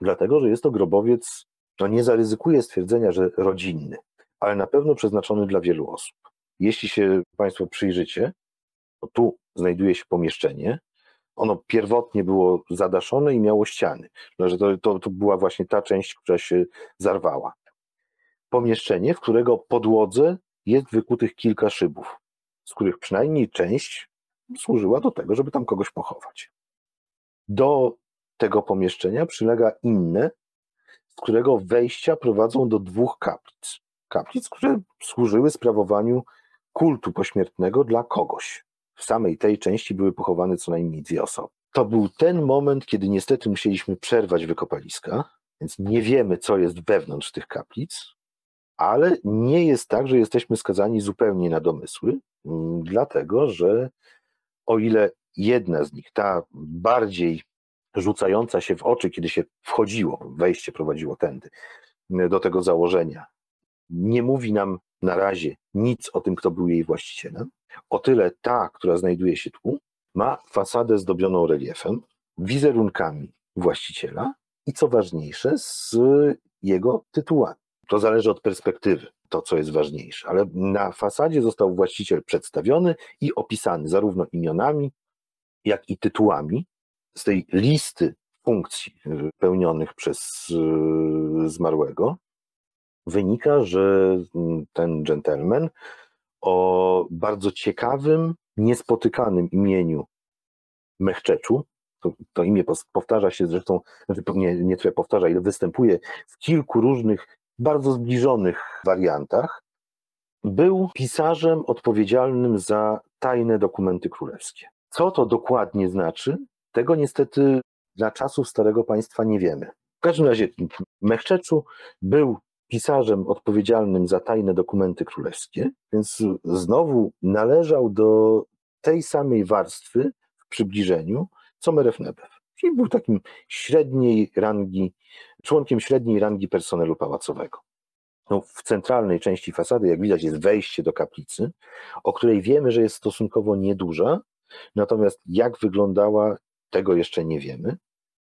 dlatego że jest to grobowiec, no nie zaryzykuję stwierdzenia, że rodzinny, ale na pewno przeznaczony dla wielu osób. Jeśli się Państwo przyjrzycie, to tu znajduje się pomieszczenie. Ono pierwotnie było zadaszone i miało ściany, no, to, to, to była właśnie ta część, która się zarwała. Pomieszczenie, w którego podłodze jest wykutych kilka szybów, z których przynajmniej część służyła do tego, żeby tam kogoś pochować. Do tego pomieszczenia przylega inne, z którego wejścia prowadzą do dwóch kaplic. Kaplic, które służyły sprawowaniu kultu pośmiertnego dla kogoś. W samej tej części były pochowane co najmniej dwie osoby. To był ten moment, kiedy niestety musieliśmy przerwać wykopaliska, więc nie wiemy, co jest wewnątrz tych kaplic, ale nie jest tak, że jesteśmy skazani zupełnie na domysły, dlatego że o ile jedna z nich, ta bardziej rzucająca się w oczy, kiedy się wchodziło, wejście prowadziło tędy, do tego założenia, nie mówi nam na razie nic o tym, kto był jej właścicielem. O tyle ta, która znajduje się tu, ma fasadę zdobioną reliefem, wizerunkami właściciela i co ważniejsze, z jego tytułami. To zależy od perspektywy, to co jest ważniejsze, ale na fasadzie został właściciel przedstawiony i opisany zarówno imionami, jak i tytułami z tej listy funkcji pełnionych przez y, zmarłego. Wynika, że ten gentleman o bardzo ciekawym, niespotykanym imieniu Mechczeczu, to, to imię powtarza się zresztą, nie, nie tyle powtarza, ile występuje w kilku różnych, bardzo zbliżonych wariantach, był pisarzem odpowiedzialnym za tajne dokumenty królewskie. Co to dokładnie znaczy, tego niestety dla czasów Starego Państwa nie wiemy. W każdym razie Mechczeczu był pisarzem odpowiedzialnym za tajne dokumenty królewskie, więc znowu należał do tej samej warstwy w przybliżeniu, co Merefnebew. Czyli był takim średniej rangi, członkiem średniej rangi personelu pałacowego. No, w centralnej części fasady, jak widać, jest wejście do kaplicy, o której wiemy, że jest stosunkowo nieduża, natomiast jak wyglądała, tego jeszcze nie wiemy.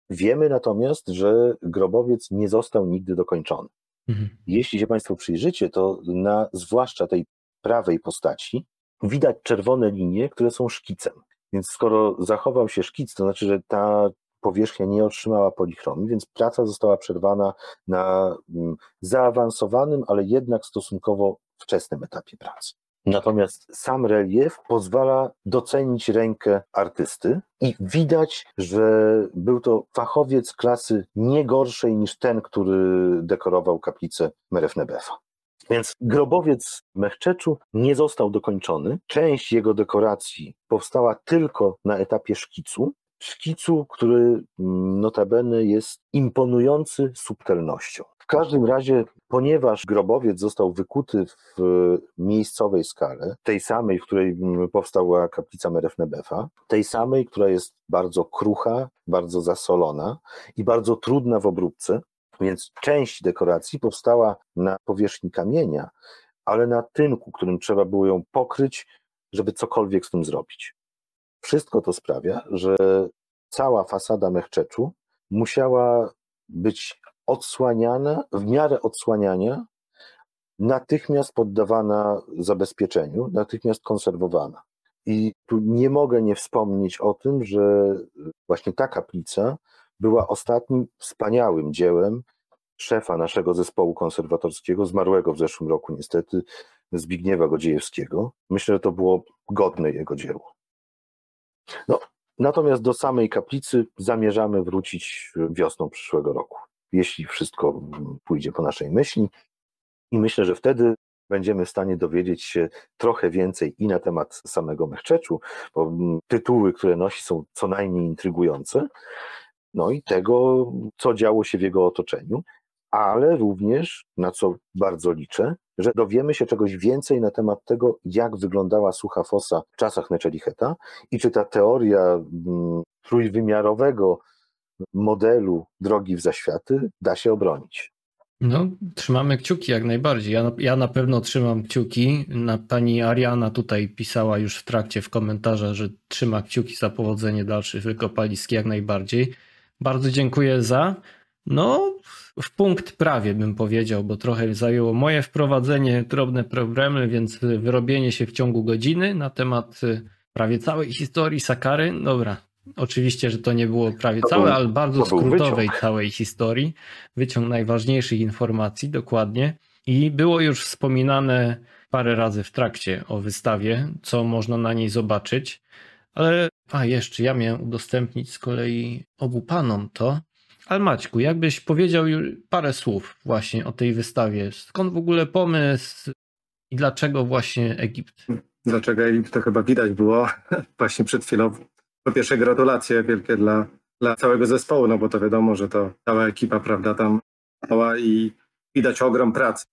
Wiemy natomiast, że grobowiec nie został nigdy dokończony. Mhm. Jeśli się Państwo przyjrzycie, to na zwłaszcza tej prawej postaci widać czerwone linie, które są szkicem. Więc skoro zachował się szkic, to znaczy, że ta powierzchnia nie otrzymała polichromii, więc praca została przerwana na mm, zaawansowanym, ale jednak stosunkowo wczesnym etapie pracy. Natomiast sam relief pozwala docenić rękę artysty i widać, że był to fachowiec klasy nie gorszej niż ten, który dekorował kaplicę Merefnebefa. Więc grobowiec Mechczeczu nie został dokończony. Część jego dekoracji powstała tylko na etapie szkicu, szkicu, który notabene jest imponujący subtelnością. W każdym razie, ponieważ grobowiec został wykuty w miejscowej skale, tej samej, w której mm, powstała kaplica Merefnebefa, tej samej, która jest bardzo krucha, bardzo zasolona i bardzo trudna w obróbce, więc część dekoracji powstała na powierzchni kamienia, ale na tynku, którym trzeba było ją pokryć, żeby cokolwiek z tym zrobić. Wszystko to sprawia, że cała fasada Mechczeczu musiała być odsłaniana, w miarę odsłaniania, natychmiast poddawana zabezpieczeniu, natychmiast konserwowana. I tu nie mogę nie wspomnieć o tym, że właśnie ta kaplica była ostatnim wspaniałym dziełem szefa naszego zespołu konserwatorskiego, zmarłego w zeszłym roku niestety, Zbigniewa Godziejewskiego. Myślę, że to było godne jego dzieło. No, natomiast do samej kaplicy zamierzamy wrócić wiosną przyszłego roku, jeśli wszystko pójdzie po naszej myśli. I myślę, że wtedy będziemy w stanie dowiedzieć się trochę więcej i na temat samego Mechczeczu, bo tytuły, które nosi są co najmniej intrygujące, no i tego, co działo się w jego otoczeniu, ale również, na co bardzo liczę, że dowiemy się czegoś więcej na temat tego, jak wyglądała sucha fosa w czasach Neczelicheta i czy ta teoria mm, trójwymiarowego modelu drogi w zaświaty da się obronić. No, trzymamy kciuki jak najbardziej. Ja ja na pewno trzymam kciuki. Pani Ariana tutaj pisała już w trakcie w komentarzach, że trzyma kciuki za powodzenie dalszych wykopalisk jak najbardziej. Bardzo dziękuję za. No, w punkt prawie bym powiedział, bo trochę zajęło moje wprowadzenie, drobne problemy, więc wyrobienie się w ciągu godziny na temat y, prawie całej historii Sakary. Dobra, oczywiście, że to nie było prawie to całe, był, ale bardzo skrótowej całej historii. Wyciąg najważniejszych informacji, dokładnie. I było już wspominane parę razy w trakcie o wystawie, co można na niej zobaczyć. Ale, a jeszcze, ja miałem udostępnić z kolei obu panom to. Ale Maćku, jakbyś powiedział parę słów właśnie o tej wystawie. Skąd w ogóle pomysł i dlaczego właśnie Egipt? Dlaczego Egipt to chyba widać było (laughs) właśnie przed chwilą. Po pierwsze gratulacje wielkie dla, dla całego zespołu, no bo to wiadomo, że to cała ekipa, prawda, tam stała i widać ogrom pracy.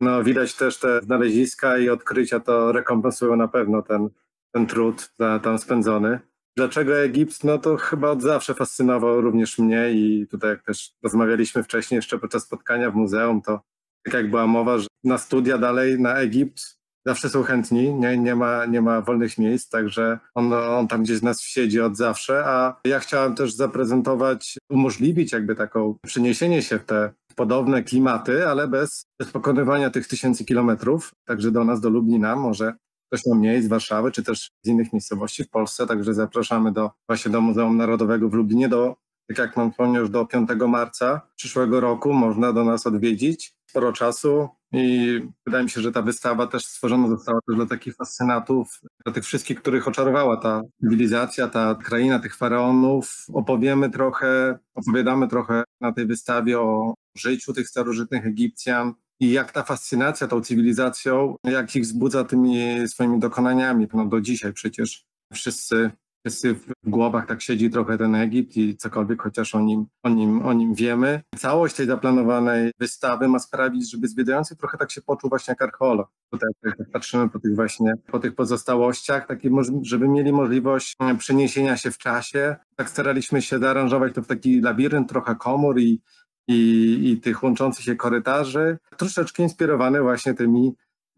No widać też te znaleziska i odkrycia to rekompensują na pewno ten, ten trud tam spędzony. Dlaczego Egipt? No to chyba od zawsze fascynował również mnie i tutaj jak też rozmawialiśmy wcześniej jeszcze podczas spotkania w muzeum, to tak jak była mowa, że na studia dalej na Egipt zawsze są chętni, nie, nie, ma, nie ma wolnych miejsc, także on, on tam gdzieś z nas siedzi od zawsze, a ja chciałem też zaprezentować, umożliwić jakby taką przeniesienie się w te podobne klimaty, ale bez, bez pokonywania tych tysięcy kilometrów, także do nas, do Lublina, może ktoś ma mniej z Warszawy, czy też z innych miejscowości w Polsce, także zapraszamy do, właśnie do Muzeum Narodowego w Lublinie, do, tak jak mam wspomniał, do 5 marca przyszłego roku można do nas odwiedzić. Sporo czasu i wydaje mi się, że ta wystawa też stworzona została też dla takich fascynatów, dla tych wszystkich, których oczarowała ta cywilizacja, ta kraina tych faraonów. Opowiemy trochę, opowiadamy trochę na tej wystawie o życiu tych starożytnych Egipcjan, i jak ta fascynacja tą cywilizacją, jak ich wzbudza tymi swoimi dokonaniami. No do dzisiaj przecież wszyscy, wszyscy w głowach tak siedzi trochę ten Egipt i cokolwiek chociaż o nim, o, nim, o nim wiemy. Całość tej zaplanowanej wystawy ma sprawić, żeby zwiedzający trochę tak się poczuł właśnie jak archeolog. Tutaj patrzymy po tych właśnie, po tych pozostałościach, taki, żeby mieli możliwość przeniesienia się w czasie. Tak staraliśmy się zaaranżować to w taki labirynt trochę komór i i, i tych łączących się korytarzy, troszeczkę inspirowany właśnie tymi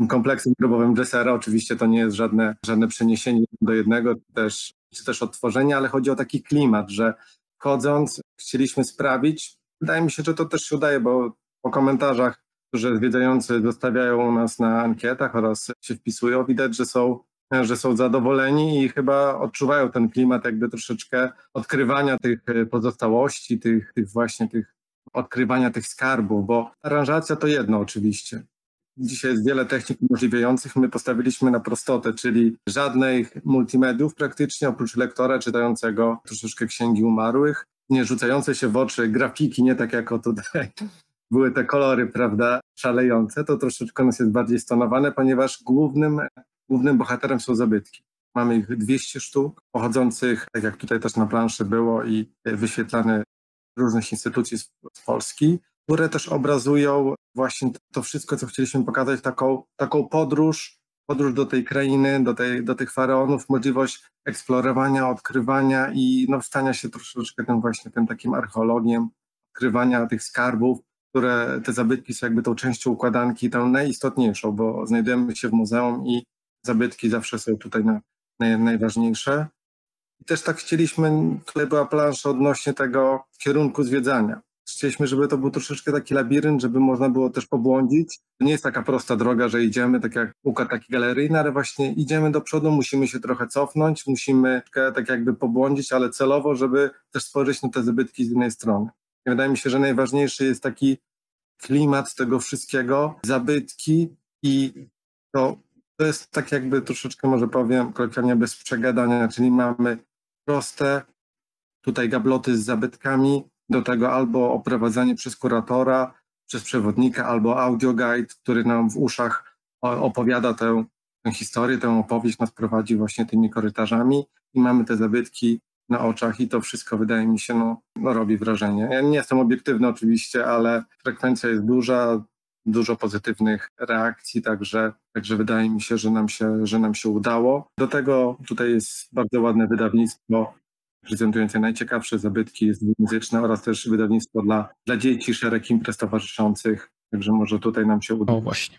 kompleksem grobowym Dressera. Oczywiście to nie jest żadne, żadne przeniesienie do jednego, też, czy też odtworzenie, ale chodzi o taki klimat, że wchodząc chcieliśmy sprawić, wydaje mi się, że to też się udaje, bo po komentarzach, które zwiedzający zostawiają u nas na ankietach oraz się wpisują, widać, że są że są zadowoleni i chyba odczuwają ten klimat jakby troszeczkę odkrywania tych pozostałości, tych, tych właśnie tych odkrywania tych skarbów, bo aranżacja to jedno oczywiście. Dzisiaj jest wiele technik umożliwiających. My postawiliśmy na prostotę, czyli żadnych multimediów praktycznie, oprócz lektora czytającego troszeczkę księgi umarłych, nie rzucające się w oczy grafiki, nie tak jak o tutaj (laughs) były te kolory, prawda, szalejące, to troszeczkę nas jest bardziej stonowane, ponieważ głównym, głównym bohaterem są zabytki. Mamy ich 200 sztuk, pochodzących, tak jak tutaj też na planszy było i wyświetlane różnych instytucji z, z Polski, które też obrazują właśnie to wszystko, co chcieliśmy pokazać, taką, taką podróż, podróż do tej krainy, do, tej, do tych faraonów, możliwość eksplorowania, odkrywania i no, stania się troszeczkę tym właśnie tym takim archeologiem, odkrywania tych skarbów, które te zabytki są jakby tą częścią układanki, tą najistotniejszą, bo znajdujemy się w muzeum i zabytki zawsze są tutaj na, naj, najważniejsze. I też tak chcieliśmy, tutaj była plansza odnośnie tego kierunku zwiedzania. Chcieliśmy, żeby to był troszeczkę taki labirynt, żeby można było też pobłądzić. Nie jest taka prosta droga, że idziemy, tak jak układ taki galeryjny, ale właśnie idziemy do przodu, musimy się trochę cofnąć, musimy tak jakby pobłądzić, ale celowo, żeby też spojrzeć na te zabytki z innej strony. I wydaje mi się, że najważniejszy jest taki klimat tego wszystkiego, zabytki i to, to jest tak jakby troszeczkę może powiem kolokwialnie bez przegadania, czyli mamy proste tutaj gabloty z zabytkami, do tego albo oprowadzanie przez kuratora, przez przewodnika, albo audioguide, który nam w uszach opowiada tę, tę historię, tę opowieść, nas prowadzi właśnie tymi korytarzami i mamy te zabytki na oczach i to wszystko wydaje mi się, no, no robi wrażenie. Ja nie jestem obiektywny oczywiście, ale frekwencja jest duża, dużo pozytywnych reakcji, także, także wydaje mi się, że nam się, że nam się udało. Do tego tutaj jest bardzo ładne wydawnictwo prezentujące najciekawsze zabytki dwujęzyczne oraz też wydawnictwo dla, dla dzieci, szereg imprez towarzyszących. Także może tutaj nam się uda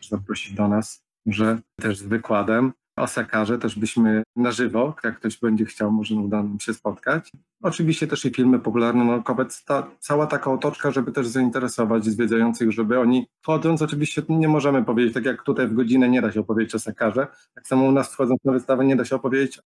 zaprosić do nas, że też z wykładem o Sakarze też byśmy na żywo, jak ktoś będzie chciał, może uda nam się spotkać. Oczywiście też i filmy popularno-naukowe, ta, cała taka otoczka, żeby też zainteresować zwiedzających, żeby oni wchodząc, oczywiście nie możemy powiedzieć, tak jak tutaj w godzinę nie da się opowiedzieć o Sakarze, tak samo u nas wchodząc na wystawę nie da się opowiedzieć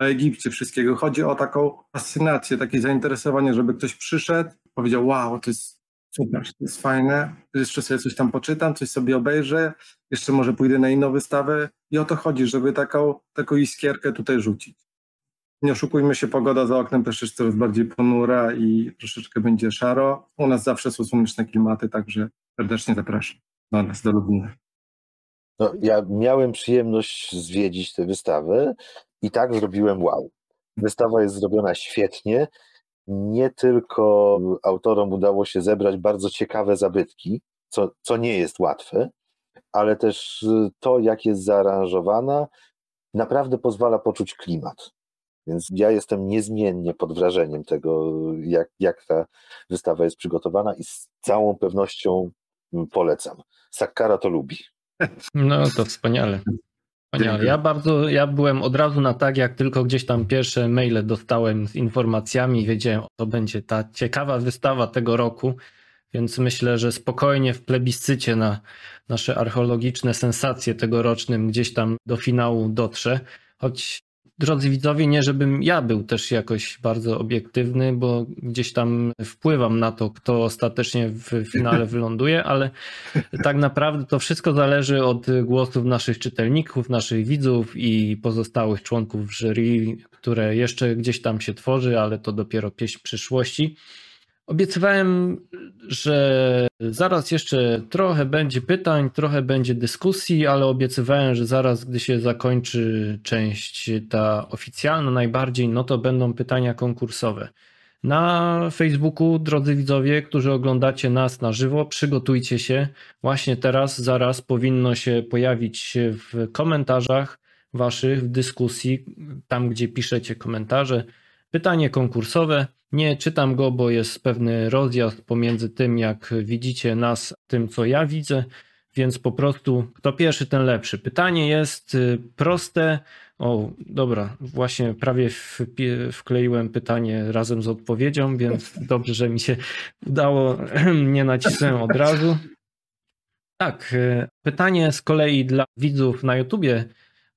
o Egipcie wszystkiego. Chodzi o taką fascynację, takie zainteresowanie, żeby ktoś przyszedł, powiedział, wow, to jest super, to jest fajne, jeszcze sobie coś tam poczytam, coś sobie obejrzę, jeszcze może pójdę na inną wystawę i o to chodzi, żeby taką, taką iskierkę tutaj rzucić. Nie oszukujmy się, pogoda za oknem też jest coraz bardziej ponura i troszeczkę będzie szaro. U nas zawsze są słoneczne klimaty, także serdecznie zapraszam do nas, do Lublina. No, ja miałem przyjemność zwiedzić tę wystawę i tak zrobiłem wow. Wystawa jest zrobiona świetnie. Nie tylko autorom udało się zebrać bardzo ciekawe zabytki, co, co nie jest łatwe, ale też to, jak jest zaaranżowana, naprawdę pozwala poczuć klimat. Więc ja jestem niezmiennie pod wrażeniem tego, jak, jak ta wystawa jest przygotowana i z całą pewnością polecam. Sakkara to lubi. No to wspaniale. Ja bardzo, ja byłem od razu na tak, jak tylko gdzieś tam pierwsze maile dostałem z informacjami, wiedziałem, to będzie ta ciekawa wystawa tego roku, więc myślę, że spokojnie w plebiscycie na nasze archeologiczne sensacje tegorocznym gdzieś tam do finału dotrze. Choć drodzy widzowie, nie żebym ja był też jakoś bardzo obiektywny, bo gdzieś tam wpływam na to, kto ostatecznie w finale (laughs) wyląduje, ale tak naprawdę to wszystko zależy od głosów naszych czytelników, naszych widzów i pozostałych członków jury, które jeszcze gdzieś tam się tworzy, ale to dopiero pieśń przyszłości. Obiecywałem, że zaraz jeszcze trochę będzie pytań, trochę będzie dyskusji, ale obiecywałem, że zaraz, gdy się zakończy część ta oficjalna najbardziej, no to będą pytania konkursowe. Na Facebooku, drodzy widzowie, którzy oglądacie nas na żywo, przygotujcie się. Właśnie teraz, zaraz powinno się pojawić w komentarzach waszych, w dyskusji, tam gdzie piszecie komentarze, pytanie konkursowe. Nie czytam go, bo jest pewny rozjazd pomiędzy tym, jak widzicie nas, tym, co ja widzę. więc po prostu kto pierwszy, ten lepszy. Pytanie jest y, proste. O, dobra, właśnie prawie wkleiłem pytanie razem z odpowiedzią, więc dobrze, że mi się udało, (clears throat) nie nacisnąłem od razu. Tak, y, pytanie z kolei dla widzów na YouTubie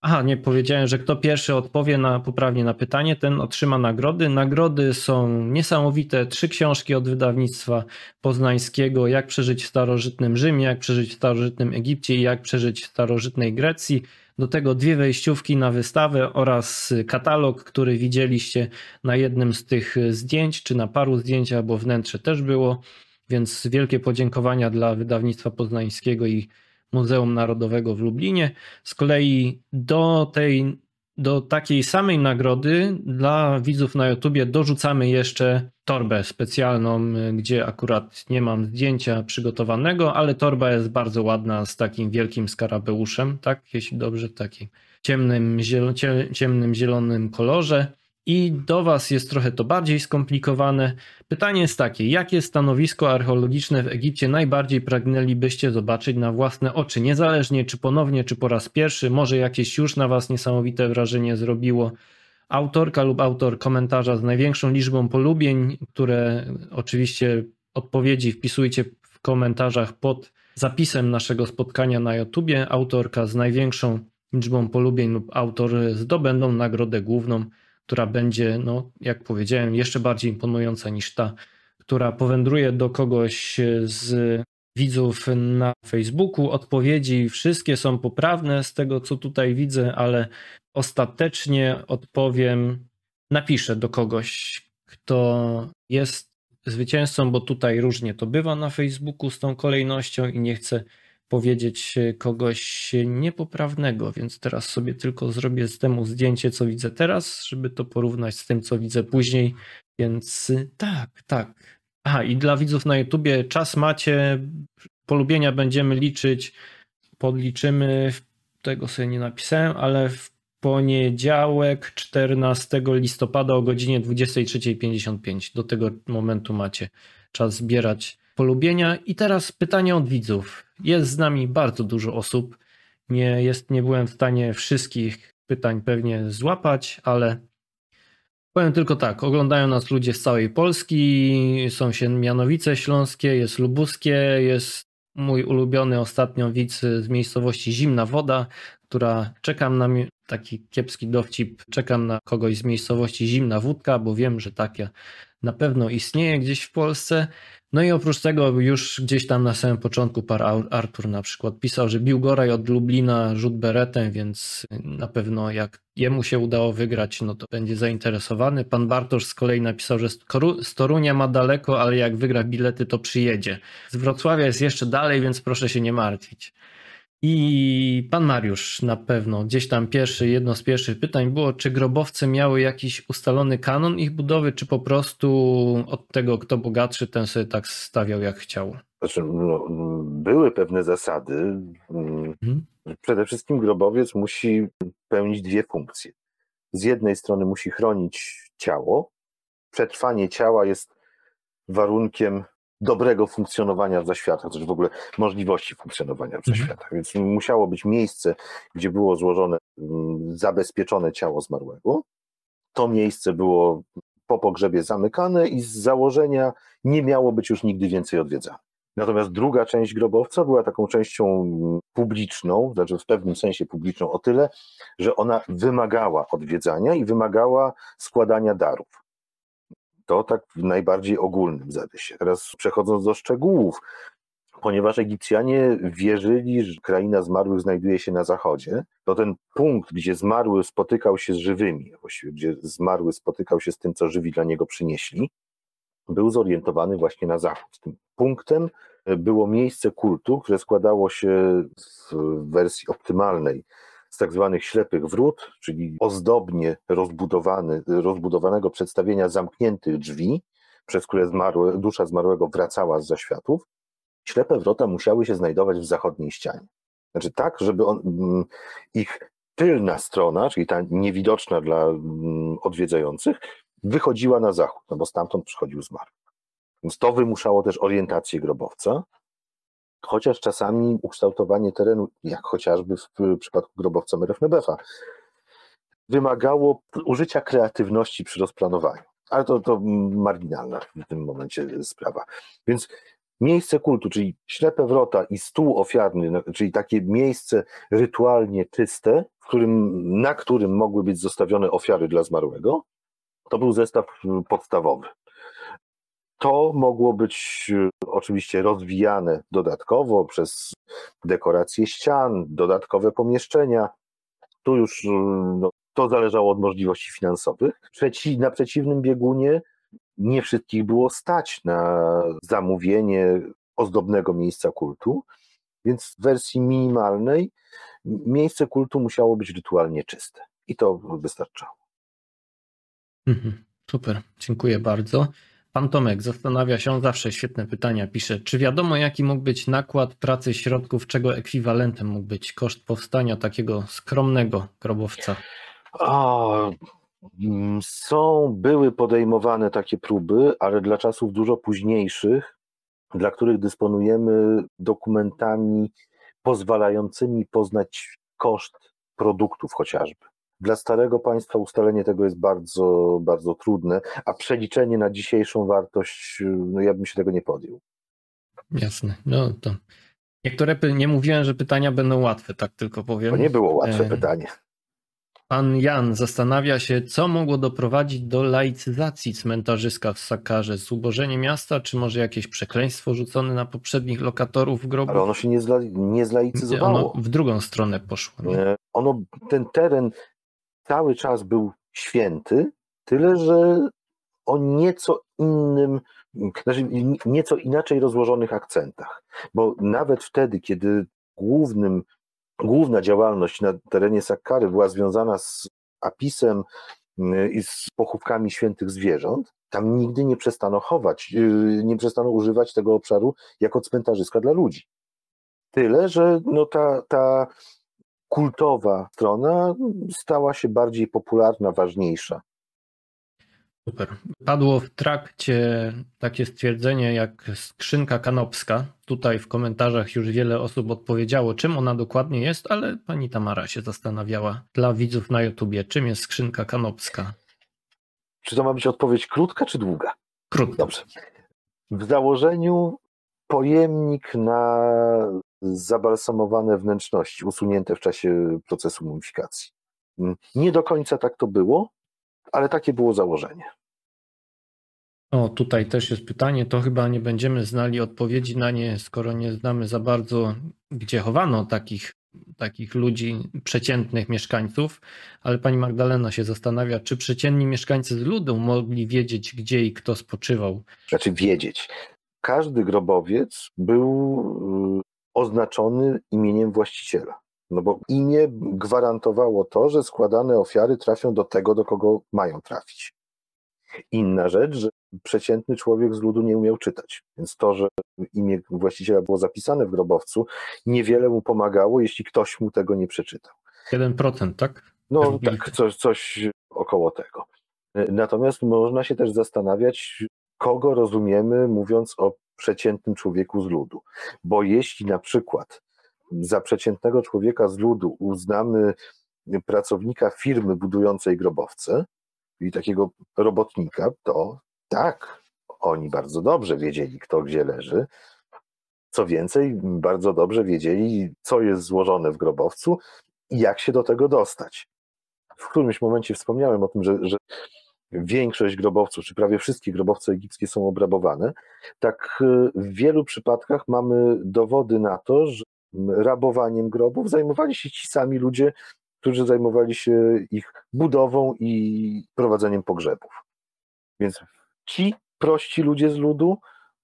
Aha, nie powiedziałem, że kto pierwszy odpowie na, poprawnie na pytanie, ten otrzyma nagrody. Nagrody są niesamowite. Trzy książki od wydawnictwa poznańskiego: Jak przeżyć w starożytnym Rzymie, jak przeżyć w starożytnym Egipcie i jak przeżyć w starożytnej Grecji. Do tego dwie wejściówki na wystawę oraz katalog, który widzieliście na jednym z tych zdjęć, czy na paru zdjęciach, bo wnętrze też było. Więc wielkie podziękowania dla wydawnictwa poznańskiego i Muzeum Narodowego w Lublinie. Z kolei do tej do takiej samej nagrody dla widzów na YouTubie dorzucamy jeszcze torbę specjalną, gdzie akurat nie mam zdjęcia przygotowanego, ale torba jest bardzo ładna z takim wielkim skarabeuszem, tak? Jeśli dobrze, w takim ciemnym, zielo, ciemnym zielonym kolorze. I do Was jest trochę to bardziej skomplikowane. Pytanie jest takie: jakie stanowisko archeologiczne w Egipcie najbardziej pragnęlibyście zobaczyć na własne oczy, niezależnie czy ponownie, czy po raz pierwszy? Może jakieś już na Was niesamowite wrażenie zrobiło? Autorka lub autor komentarza z największą liczbą polubień, które oczywiście odpowiedzi wpisujcie w komentarzach pod zapisem naszego spotkania na YouTubie. Autorka z największą liczbą polubień lub autor zdobędą nagrodę główną która będzie, no, jak powiedziałem, jeszcze bardziej imponująca niż ta, która powędruje do kogoś z widzów na Facebooku. Odpowiedzi wszystkie są poprawne z tego, co tutaj widzę, ale ostatecznie odpowiem, napiszę do kogoś, kto jest zwycięzcą, bo tutaj różnie to bywa na Facebooku z tą kolejnością i nie chcę powiedzieć kogoś niepoprawnego, więc teraz sobie tylko zrobię z temu zdjęcie, co widzę teraz, żeby to porównać z tym, co widzę później. Więc tak, tak. Aha, i dla widzów na YouTubie czas macie, polubienia będziemy liczyć, podliczymy, tego sobie nie napisałem, ale w poniedziałek 14 listopada o godzinie 23.55. Do tego momentu macie czas zbierać polubienia. I teraz pytanie od widzów. Jest z nami bardzo dużo osób. Nie, jest, nie byłem w stanie wszystkich pytań pewnie złapać, ale powiem tylko tak. Oglądają nas ludzie z całej Polski. Są się Mianowice Śląskie, jest Lubuskie, jest mój ulubiony ostatnio widz z miejscowości Zimna Woda, która czekam na taki kiepski dowcip, czekam na kogoś z miejscowości Zimna Wódka, bo wiem, że takie na pewno istnieje gdzieś w Polsce. No i oprócz tego już gdzieś tam na samym początku par Artur na przykład pisał, że bił Goraj od Lublina rzut beretem, więc na pewno jak jemu się udało wygrać, no to będzie zainteresowany. Pan Bartosz z kolei napisał, że z Torunia ma daleko, ale jak wygra bilety, to przyjedzie. Z Wrocławia jest jeszcze dalej, więc proszę się nie martwić. I pan Mariusz na pewno, gdzieś tam pierwszy, jedno z pierwszych pytań było, czy grobowce miały jakiś ustalony kanon ich budowy, czy po prostu od tego, kto bogatszy, ten sobie tak stawiał jak chciał? Znaczy, no, były pewne zasady. Mhm. Przede wszystkim grobowiec musi pełnić dwie funkcje. Z jednej strony musi chronić ciało. Przetrwanie ciała jest warunkiem dobrego funkcjonowania w zaświatach, czy w ogóle możliwości funkcjonowania w mhm. zaświatach. Więc musiało być miejsce, gdzie było złożone, mm, zabezpieczone ciało zmarłego. To miejsce było po pogrzebie zamykane i z założenia nie miało być już nigdy więcej odwiedzane. Natomiast druga część grobowca była taką częścią publiczną, znaczy w pewnym sensie publiczną o tyle, że ona wymagała odwiedzania i wymagała składania darów. To tak w najbardziej ogólnym zarysie. Teraz przechodząc do szczegółów, ponieważ Egipcjanie wierzyli, że kraina zmarłych znajduje się na zachodzie, to ten punkt, gdzie zmarły spotykał się z żywymi, właściwie gdzie zmarły spotykał się z tym, co żywi dla niego przynieśli, był zorientowany właśnie na zachód. Tym punktem było miejsce kultu, które składało się w wersji optymalnej z tak zwanych ślepych wrót, czyli ozdobnie rozbudowany, rozbudowanego przedstawienia zamkniętych drzwi, przez które zmarłe, dusza zmarłego wracała z zaświatów. Ślepe wrota musiały się znajdować w zachodniej ścianie. Znaczy tak, żeby on, mm, ich tylna strona, czyli ta niewidoczna dla mm, odwiedzających, wychodziła na zachód, no bo stamtąd przychodził zmarły. Więc to wymuszało też orientację grobowca, chociaż czasami ukształtowanie terenu, jak chociażby w przypadku grobowca Merefnebefa, wymagało użycia kreatywności przy rozplanowaniu. Ale to, to marginalna w tym momencie sprawa. Więc miejsce kultu, czyli ślepe wrota i stół ofiarny, czyli takie miejsce rytualnie czyste, w którym, na którym mogły być zostawione ofiary dla zmarłego, to był zestaw podstawowy. To mogło być e, oczywiście rozwijane dodatkowo przez dekoracje ścian, dodatkowe pomieszczenia. Tu już e, no, to zależało od możliwości finansowych. Przeci na przeciwnym biegunie nie wszystkich było stać na zamówienie ozdobnego miejsca kultu, więc w wersji minimalnej miejsce kultu musiało być rytualnie czyste i to wystarczało. Mhm, super, dziękuję bardzo. Pan Tomek zastanawia się, zawsze świetne pytania pisze, czy wiadomo jaki mógł być nakład pracy środków, czego ekwiwalentem mógł być koszt powstania takiego skromnego grobowca? A, mm, są, były podejmowane takie próby, ale dla czasów dużo późniejszych, dla których dysponujemy dokumentami pozwalającymi poznać koszt produktów chociażby. Dla starego państwa ustalenie tego jest bardzo, bardzo trudne, a przeliczenie na dzisiejszą wartość, no ja bym się tego nie podjął. Jasne. No to niektóre nie mówiłem, że pytania będą łatwe, tak tylko powiem. To nie było łatwe e... pytanie. Pan Jan zastanawia się, co mogło doprowadzić do laicyzacji cmentarzyska w Sakarze. Zubożenie miasta, czy może jakieś przekleństwo rzucone na poprzednich lokatorów grobu? Ale ono się nie, zla, nie zlaicyzowało. Ono w drugą stronę poszło. Nie? Ono, ten teren cały czas był święty, tyle że o nieco innym, znaczy nieco inaczej rozłożonych akcentach. Bo nawet wtedy, kiedy głównym główna działalność na terenie Sakkary była związana z apisem y, i z pochówkami świętych zwierząt, tam nigdy nie przestano chować, y, nie przestano używać tego obszaru jako cmentarzyska dla ludzi. Tyle, że no ta, ta kultowa strona stała się bardziej popularna, ważniejsza. Super. Padło w trakcie takie stwierdzenie jak skrzynka kanopska. Tutaj w komentarzach już wiele osób odpowiedziało, czym ona dokładnie jest, ale pani Tamara się zastanawiała dla widzów na YouTubie, czym jest skrzynka kanopska. Czy to ma być odpowiedź krótka czy długa? Krótka. Dobrze. W założeniu pojemnik na zabalsamowane wnętrzności, usunięte w czasie procesu mumifikacji. Nie do końca tak to było, ale takie było założenie. O, tutaj też jest pytanie, to chyba nie będziemy znali odpowiedzi na nie, skoro nie znamy za bardzo, gdzie chowano takich, takich ludzi, przeciętnych mieszkańców, ale pani Magdalena się zastanawia, czy przeciętni mieszkańcy z ludu mogli wiedzieć, gdzie i kto spoczywał. Znaczy wiedzieć. Każdy grobowiec był oznaczony imieniem właściciela. No bo imię gwarantowało to, że składane ofiary trafią do tego, do kogo mają trafić. Inna rzecz, że przeciętny człowiek z ludu nie umiał czytać, więc to, że imię właściciela było zapisane w grobowcu, niewiele mu pomagało, jeśli ktoś mu tego nie przeczytał. 1%, tak? No tak, coś, coś około tego. Natomiast można się też zastanawiać, kogo rozumiemy, mówiąc o przeciętnym człowieku z ludu. Bo jeśli na przykład za przeciętnego człowieka z ludu uznamy pracownika firmy budującej grobowce, i takiego robotnika, to tak, oni bardzo dobrze wiedzieli, kto gdzie leży. Co więcej, bardzo dobrze wiedzieli, co jest złożone w grobowcu i jak się do tego dostać. W którymś momencie wspomniałem o tym, że, że większość grobowców, czy prawie wszystkie grobowce egipskie są obrabowane. Tak y, w wielu przypadkach mamy dowody na to, że rabowaniem grobów zajmowali się ci sami ludzie, którzy zajmowali się ich budową i prowadzeniem pogrzebów. Więc ci prości ludzie z ludu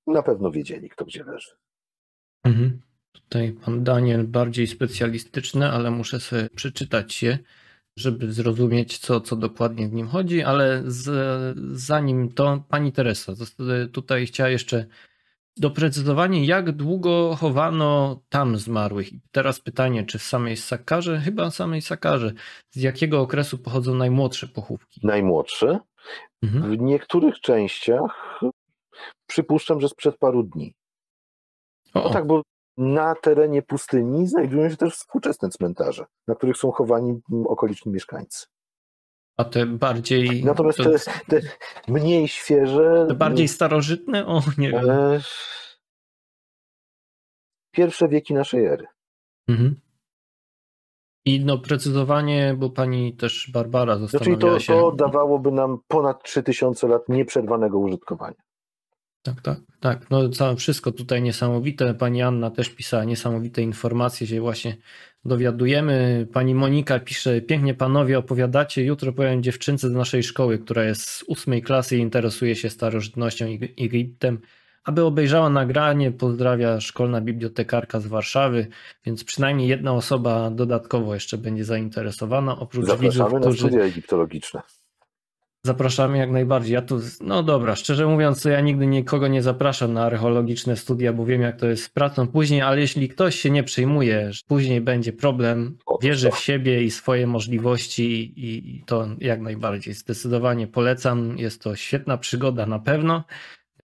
na pewno wiedzieli, kto gdzie leży. Mhm. Tutaj pan Daniel bardziej specjalistyczny, ale muszę sobie przeczytać je, żeby zrozumieć, co, co dokładnie w nim chodzi, ale z, zanim to, pani Teresa, tutaj chciała jeszcze doprecyzowanie, jak długo chowano tam zmarłych. I teraz pytanie, czy w samej Sakarze? Chyba w samej Sakarze. Z jakiego okresu pochodzą najmłodsze pochówki? Najmłodsze? Mhm. W niektórych częściach przypuszczam, że sprzed paru dni. O. No tak, bo Na terenie pustyni znajdują się też współczesne cmentarze, na których są chowani okoliczni mieszkańcy. A te bardziej. Natomiast to, te, te mniej świeże. te bardziej starożytne? O, nie wiem. e, Pierwsze wieki naszej ery. Mhm. I no precyzowanie, bo pani też Barbara Znaczy zastanawiała to, się. to dawałoby nam ponad 3000 lat nieprzerwanego użytkowania. Tak, tak, tak. No całe wszystko tutaj niesamowite. Pani Anna też pisała niesamowite informacje, się właśnie dowiadujemy. Pani Monika pisze, pięknie panowie opowiadacie. Jutro powiem dziewczynce z naszej szkoły, która jest z ósmej klasy i interesuje się starożytnością i Egiptem, aby obejrzała nagranie. Pozdrawia szkolna bibliotekarka z Warszawy, więc przynajmniej jedna osoba dodatkowo jeszcze będzie zainteresowana, oprócz widzów, Zapraszamy na którzy... studia egiptologiczne. Zapraszamy jak najbardziej. Ja tu, no dobra, szczerze mówiąc, ja nigdy nikogo nie zapraszam na archeologiczne studia, bo wiem, jak to jest z pracą później, ale jeśli ktoś się nie przejmuje, że później będzie problem, wierzy w siebie i swoje możliwości, i, i to jak najbardziej. Zdecydowanie polecam. Jest to świetna przygoda na pewno.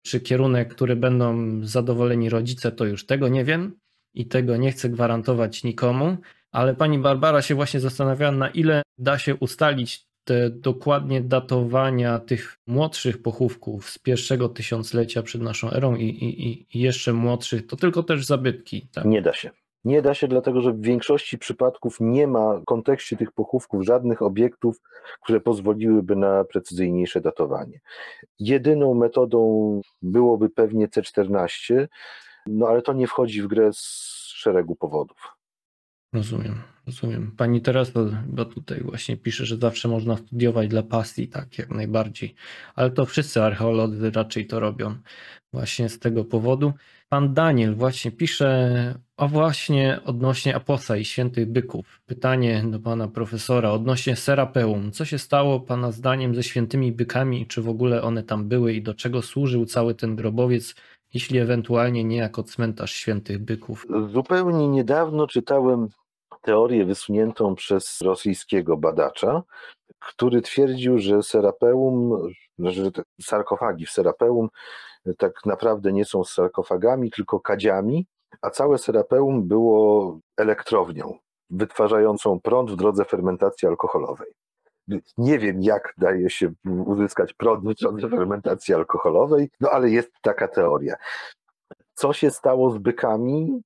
Czy kierunek, który będą zadowoleni rodzice, to już tego nie wiem i tego nie chcę gwarantować nikomu. Ale pani Barbara się właśnie zastanawiała, na ile da się ustalić te dokładnie datowania tych młodszych pochówków z pierwszego tysiąclecia przed naszą erą i, i, i jeszcze młodszych, to tylko też zabytki. Tak? Nie da się. Nie da się, dlatego że w większości przypadków nie ma w kontekście tych pochówków żadnych obiektów, które pozwoliłyby na precyzyjniejsze datowanie. Jedyną metodą byłoby pewnie C14, no ale to nie wchodzi w grę z szeregu powodów. Rozumiem, rozumiem. Pani Teresa chyba tutaj właśnie pisze, że zawsze można studiować dla pasji, tak, jak najbardziej. Ale to wszyscy archeolodzy raczej to robią właśnie z tego powodu. Pan Daniel właśnie pisze o właśnie odnośnie Aposa i świętych byków. Pytanie do pana profesora odnośnie Serapeum. Co się stało pana zdaniem ze świętymi bykami czy w ogóle one tam były i do czego służył cały ten grobowiec, jeśli ewentualnie nie jako cmentarz świętych byków? Zupełnie niedawno czytałem teorię wysuniętą przez rosyjskiego badacza, który twierdził, że Serapeum, że sarkofagi w Serapeum tak naprawdę nie są sarkofagami, tylko kadziami, a całe Serapeum było elektrownią wytwarzającą prąd w drodze fermentacji alkoholowej. Nie wiem, jak daje się uzyskać prąd w drodze fermentacji alkoholowej, no ale jest taka teoria. Co się stało z bykami?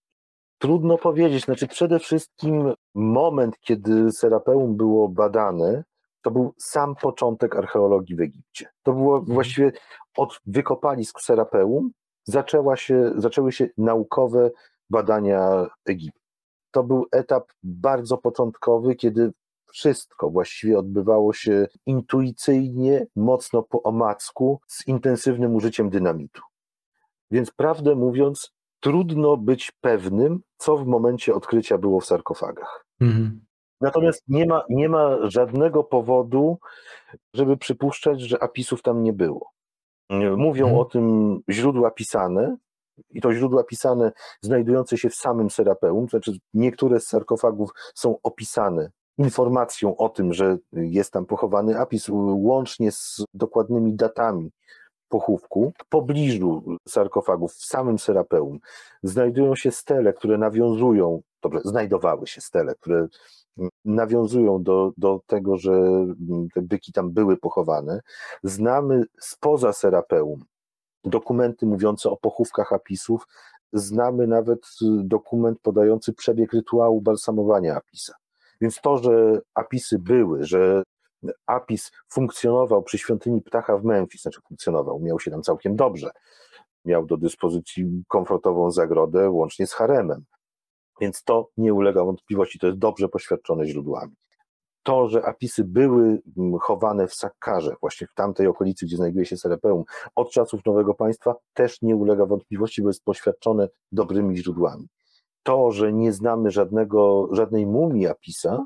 Trudno powiedzieć. Znaczy, przede wszystkim moment, kiedy Serapeum było badane, to był sam początek archeologii w Egipcie. To było właściwie od wykopalisk Serapeum zaczęła się, zaczęły się naukowe badania Egiptu. To był etap bardzo początkowy, kiedy wszystko właściwie odbywało się intuicyjnie, mocno po omacku, z intensywnym użyciem dynamitu. Więc prawdę mówiąc, trudno być pewnym, co w momencie odkrycia było w sarkofagach. Mhm. Natomiast nie ma, nie ma żadnego powodu, żeby przypuszczać, że apisów tam nie było. Mówią Mhm. o tym źródła pisane, i to źródła pisane znajdujące się w samym Serapeum, to znaczy niektóre z sarkofagów są opisane informacją o tym, że jest tam pochowany apis, łącznie z dokładnymi datami pochówku. W pobliżu sarkofagów, w samym Serapeum, znajdują się stele, które nawiązują, dobrze, znajdowały się stele, które nawiązują do, do tego, że te byki tam były pochowane. Znamy spoza Serapeum dokumenty mówiące o pochówkach apisów, znamy nawet dokument podający przebieg rytuału balsamowania apisa. Więc to, że apisy były, że apis funkcjonował przy świątyni Ptacha w Memphis, znaczy funkcjonował, miał się tam całkiem dobrze. Miał do dyspozycji komfortową zagrodę, łącznie z haremem. Więc to nie ulega wątpliwości, to jest dobrze poświadczone źródłami. To, że apisy były chowane w Sakkarze, właśnie w tamtej okolicy, gdzie znajduje się Serapeum, od czasów Nowego Państwa, też nie ulega wątpliwości, bo jest poświadczone dobrymi źródłami. To, że nie znamy żadnego, żadnej mumii apisa,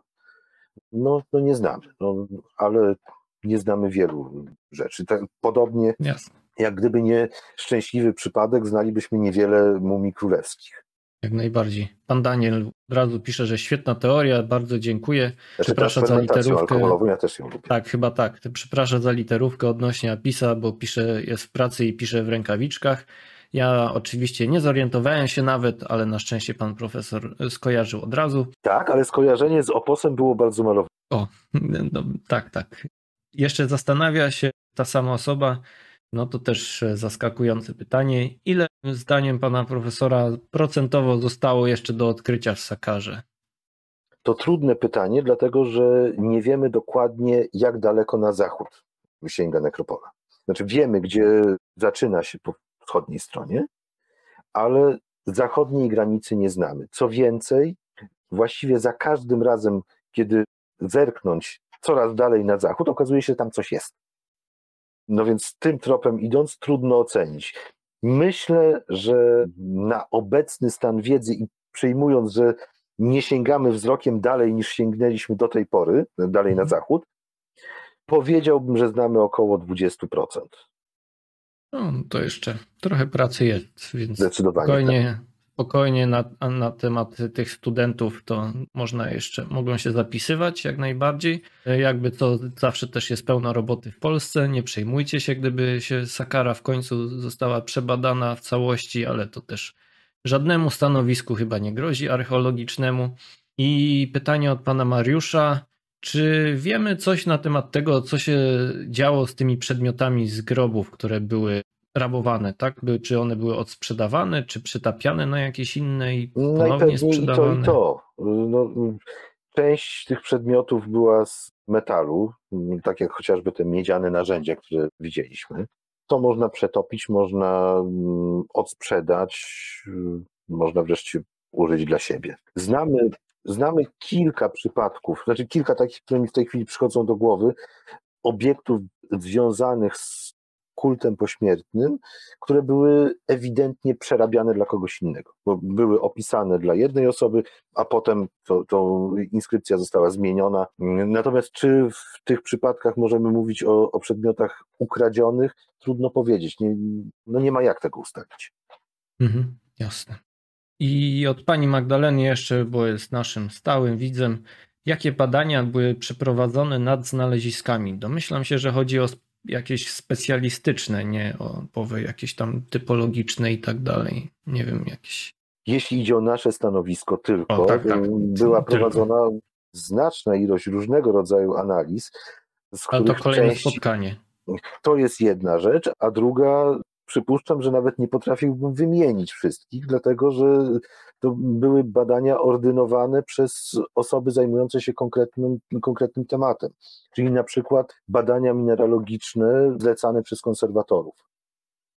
no, no nie znamy, no, ale nie znamy wielu rzeczy. Tak, podobnie Jasne. jak gdyby nie szczęśliwy przypadek, znalibyśmy niewiele mumii królewskich. Jak najbardziej. Pan Daniel od razu pisze, że świetna teoria, bardzo dziękuję. Znaczy, Przepraszam za literówkę. ja też ją lubię. Tak, chyba tak. Przepraszam za literówkę odnośnie Apisa, bo pisze, jest w pracy i pisze w rękawiczkach. Ja oczywiście nie zorientowałem się nawet, ale na szczęście pan profesor skojarzył od razu. Tak, ale skojarzenie z oposem było bardzo malowane. O, no, tak, tak. Jeszcze zastanawia się ta sama osoba, no to też zaskakujące pytanie. Ile zdaniem pana profesora procentowo zostało jeszcze do odkrycia w Sakarze? To trudne pytanie, dlatego że nie wiemy dokładnie, jak daleko na zachód sięga nekropola. Znaczy wiemy, gdzie zaczyna się wschodniej stronie, ale zachodniej granicy nie znamy. Co więcej, właściwie za każdym razem, kiedy zerknąć coraz dalej na zachód, okazuje się, że tam coś jest. No więc tym tropem idąc, trudno ocenić. Myślę, że na obecny stan wiedzy i przyjmując, że nie sięgamy wzrokiem dalej niż sięgnęliśmy do tej pory, dalej na mhm. zachód, powiedziałbym, że znamy około 20%. No, to jeszcze trochę pracy jest, więc Zdecydowanie spokojnie, tak. spokojnie na, na temat tych studentów to można jeszcze, mogą się zapisywać jak najbardziej. Jakby to zawsze też jest pełna roboty w Polsce, nie przejmujcie się, gdyby się Sakara w końcu została przebadana w całości, ale to też żadnemu stanowisku chyba nie grozi archeologicznemu. I pytanie od pana Mariusza. Czy wiemy coś na temat tego, co się działo z tymi przedmiotami z grobów, które były rabowane, tak? Czy one były odsprzedawane, czy przytapiane na jakieś inne i ponownie sprzedawane? i to, i to. No, część tych przedmiotów była z metalu, tak jak chociażby te miedziane narzędzia, które widzieliśmy. To można przetopić, można mm, odsprzedać, można wreszcie użyć dla siebie. Znamy Znamy kilka przypadków, znaczy kilka takich, które mi w tej chwili przychodzą do głowy, obiektów związanych z kultem pośmiertnym, które były ewidentnie przerabiane dla kogoś innego, bo były opisane dla jednej osoby, a potem to, to inskrypcja została zmieniona. Natomiast czy w tych przypadkach możemy mówić o, o przedmiotach ukradzionych? Trudno powiedzieć. Nie, no nie ma jak tego ustalić. Mhm, jasne. I od pani Magdaleny jeszcze, bo jest naszym stałym widzem, jakie badania były przeprowadzone nad znaleziskami? Domyślam się, że chodzi o jakieś specjalistyczne, nie o powy jakieś tam typologiczne i tak dalej. Nie wiem, jakieś. Jeśli idzie o nasze stanowisko tylko, o, tak, tak. była prowadzona tylko. znaczna ilość różnego rodzaju analiz. Ale to kolejne część... spotkanie. To jest jedna rzecz, a druga przypuszczam, że nawet nie potrafiłbym wymienić wszystkich, dlatego że to były badania ordynowane przez osoby zajmujące się konkretnym, konkretnym tematem, czyli na przykład badania mineralogiczne zlecane przez konserwatorów.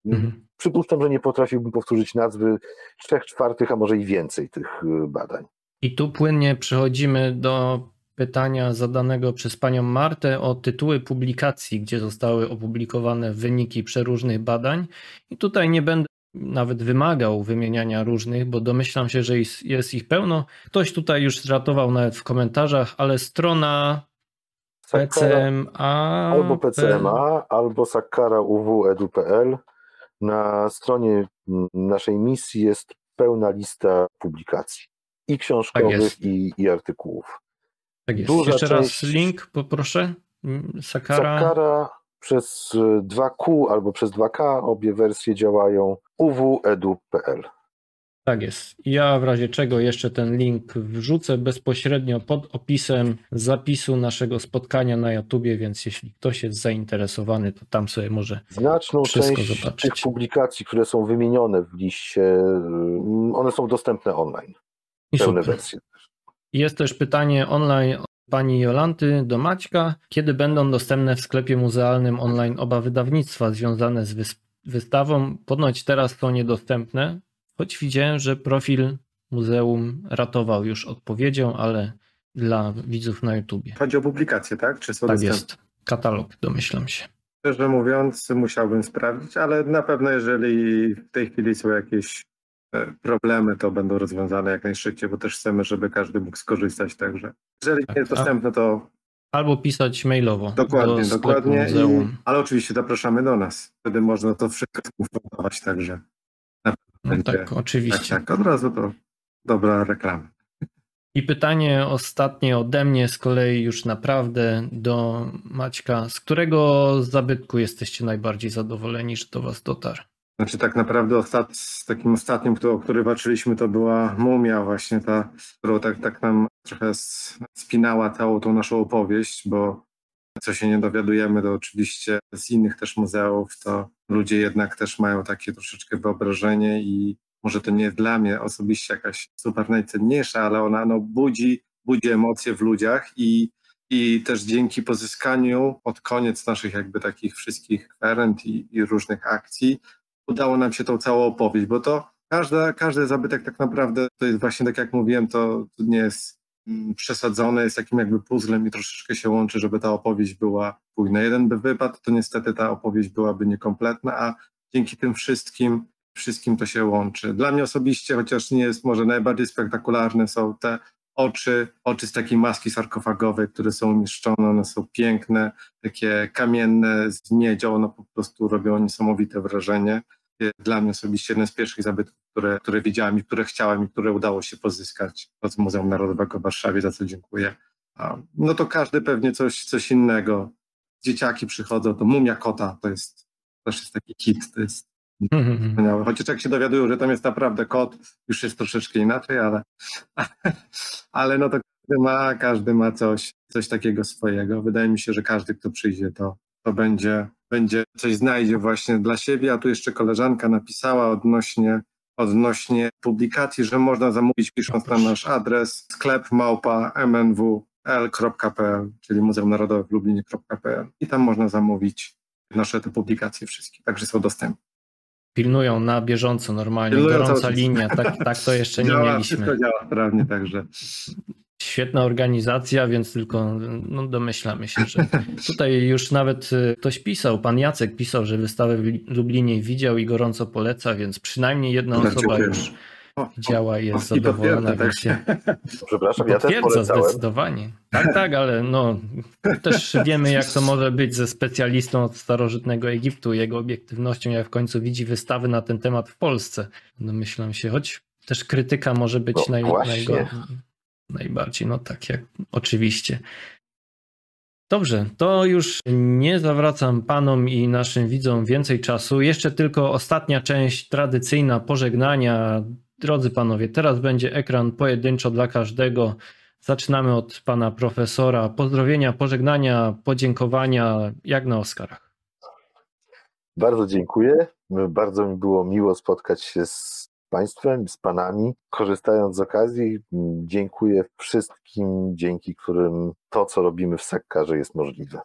Mhm. Przypuszczam, że nie potrafiłbym powtórzyć nazwy trzech czwartych, a może i więcej tych y, badań. I tu płynnie przechodzimy do pytania zadanego przez panią Martę o tytuły publikacji, gdzie zostały opublikowane wyniki przeróżnych badań. I tutaj nie będę nawet wymagał wymieniania różnych, bo domyślam się, że jest ich pełno. Ktoś tutaj już zratował nawet w komentarzach, ale strona PCMA. Albo PCMA, albo Sakara uw.edu.pl. Na stronie naszej misji jest pełna lista publikacji i książkowych, tak i, i artykułów. Tak jest. Duża Jeszcze raz link poproszę. Sakara. Sakara przez 2Q albo przez 2K, obie wersje działają uwedu.pl. Tak jest. Ja w razie czego jeszcze ten link wrzucę bezpośrednio pod opisem zapisu naszego spotkania na YouTubie, więc jeśli ktoś jest zainteresowany, to tam sobie może Znaczną wszystko część zobaczyć. tych publikacji, które są wymienione w liście, mm, one są dostępne online. I pełne super. wersje. Jest też pytanie online pani Jolanty do Maćka. Kiedy będą dostępne w sklepie muzealnym online oba wydawnictwa związane z wystawą? Ponoć teraz są niedostępne, choć widziałem, że profil muzeum ratował już odpowiedzią, ale dla widzów na YouTubie. Chodzi o publikację, tak? Czy są tak dostępne? jest. Katalog, domyślam się. Szczerze mówiąc, musiałbym sprawdzić, ale na pewno jeżeli w tej chwili są jakieś problemy to będą rozwiązane jak najszybciej, bo też chcemy, żeby każdy mógł skorzystać. Także jeżeli tak, nie jest dostępne, to. Albo pisać mailowo. Dokładnie, do dokładnie. I, ale oczywiście zapraszamy do nas. Wtedy można to wszystko skonfrontować, także. No tak, oczywiście. Tak, tak, od razu to dobra reklama. I pytanie ostatnie ode mnie z kolei już naprawdę do Maćka. Z którego zabytku jesteście najbardziej zadowoleni, że do Was dotarł? Znaczy tak naprawdę ostat, takim ostatnim, o który walczyliśmy, to była mumia właśnie ta, którą tak, tak nam trochę spinała całą tą naszą opowieść, bo co się nie dowiadujemy, to oczywiście z innych też muzeów, to ludzie jednak też mają takie troszeczkę wyobrażenie i może to nie jest dla mnie osobiście jakaś super najcenniejsza, ale ona no, budzi, budzi emocje w ludziach i, i też dzięki pozyskaniu od koniec naszych jakby takich wszystkich kwerent i, i różnych akcji udało nam się tą całą opowieść, bo to każda, każdy zabytek tak naprawdę to jest właśnie tak jak mówiłem, to, to nie jest mm, przesadzone, jest takim jakby puzzlem i troszeczkę się łączy, żeby ta opowieść była spójna. Jeden by wypadł, to niestety ta opowieść byłaby niekompletna, a dzięki tym wszystkim wszystkim to się łączy. Dla mnie osobiście, chociaż nie jest może najbardziej spektakularne, są te oczy, oczy z takiej maski sarkofagowej, które są umieszczone, one są piękne, takie kamienne z miedzią, one po prostu robią niesamowite wrażenie. Dla mnie osobiście jeden z pierwszych zabytków, które, które widziałem i które chciałem i które udało się pozyskać od Muzeum Narodowego w Warszawie, za co dziękuję. No to każdy pewnie coś, coś innego. Dzieciaki przychodzą, to mumia kota to jest też jest taki kit, to jest Mhm. Wspaniałe. Chociaż jak się dowiadują, że tam jest naprawdę kod, już jest troszeczkę inaczej, ale, (laughs) ale no to każdy ma, każdy ma coś, coś takiego swojego. Wydaje mi się, że każdy, kto przyjdzie, to, to będzie, będzie coś znajdzie właśnie dla siebie. A tu jeszcze koleżanka napisała odnośnie, odnośnie publikacji, że można zamówić pisząc na nasz adres sklep małpa mnwl.pl, czyli Muzeum Narodowe w Lublinie.pl i tam można zamówić nasze te publikacje wszystkie, także są dostępne pilnują na bieżąco normalnie, Pilnują gorąca linia, tak, tak to jeszcze nie (laughs) działa, mieliśmy. Wszystko działa sprawnie, także. Świetna organizacja, więc tylko no, domyślamy się, że (laughs) tutaj już nawet y, ktoś pisał, pan Jacek pisał, że wystawę w Lublinie widział i gorąco poleca, więc przynajmniej jedna tak, osoba już działa i jest zadowolona. Tak. Przepraszam, ja też polecałem. zdecydowanie. Tak, tak, ale no, też wiemy jak to może być ze specjalistą od starożytnego Egiptu, jego obiektywnością, jak w końcu widzi wystawy na ten temat w Polsce. Domyślam się, choć też krytyka może być no, naj, najgo, najbardziej, no tak jak oczywiście. Dobrze, to już nie zawracam panom i naszym widzom więcej czasu. Jeszcze tylko ostatnia część tradycyjna pożegnania Drodzy panowie, teraz będzie ekran pojedynczo dla każdego. Zaczynamy od pana profesora. Pozdrowienia, pożegnania, podziękowania, jak na Oscarach. Bardzo dziękuję. Bardzo mi było miło spotkać się z Państwem, z Panami. Korzystając z okazji, dziękuję wszystkim, dzięki którym to, co robimy w Sakkarze, jest możliwe.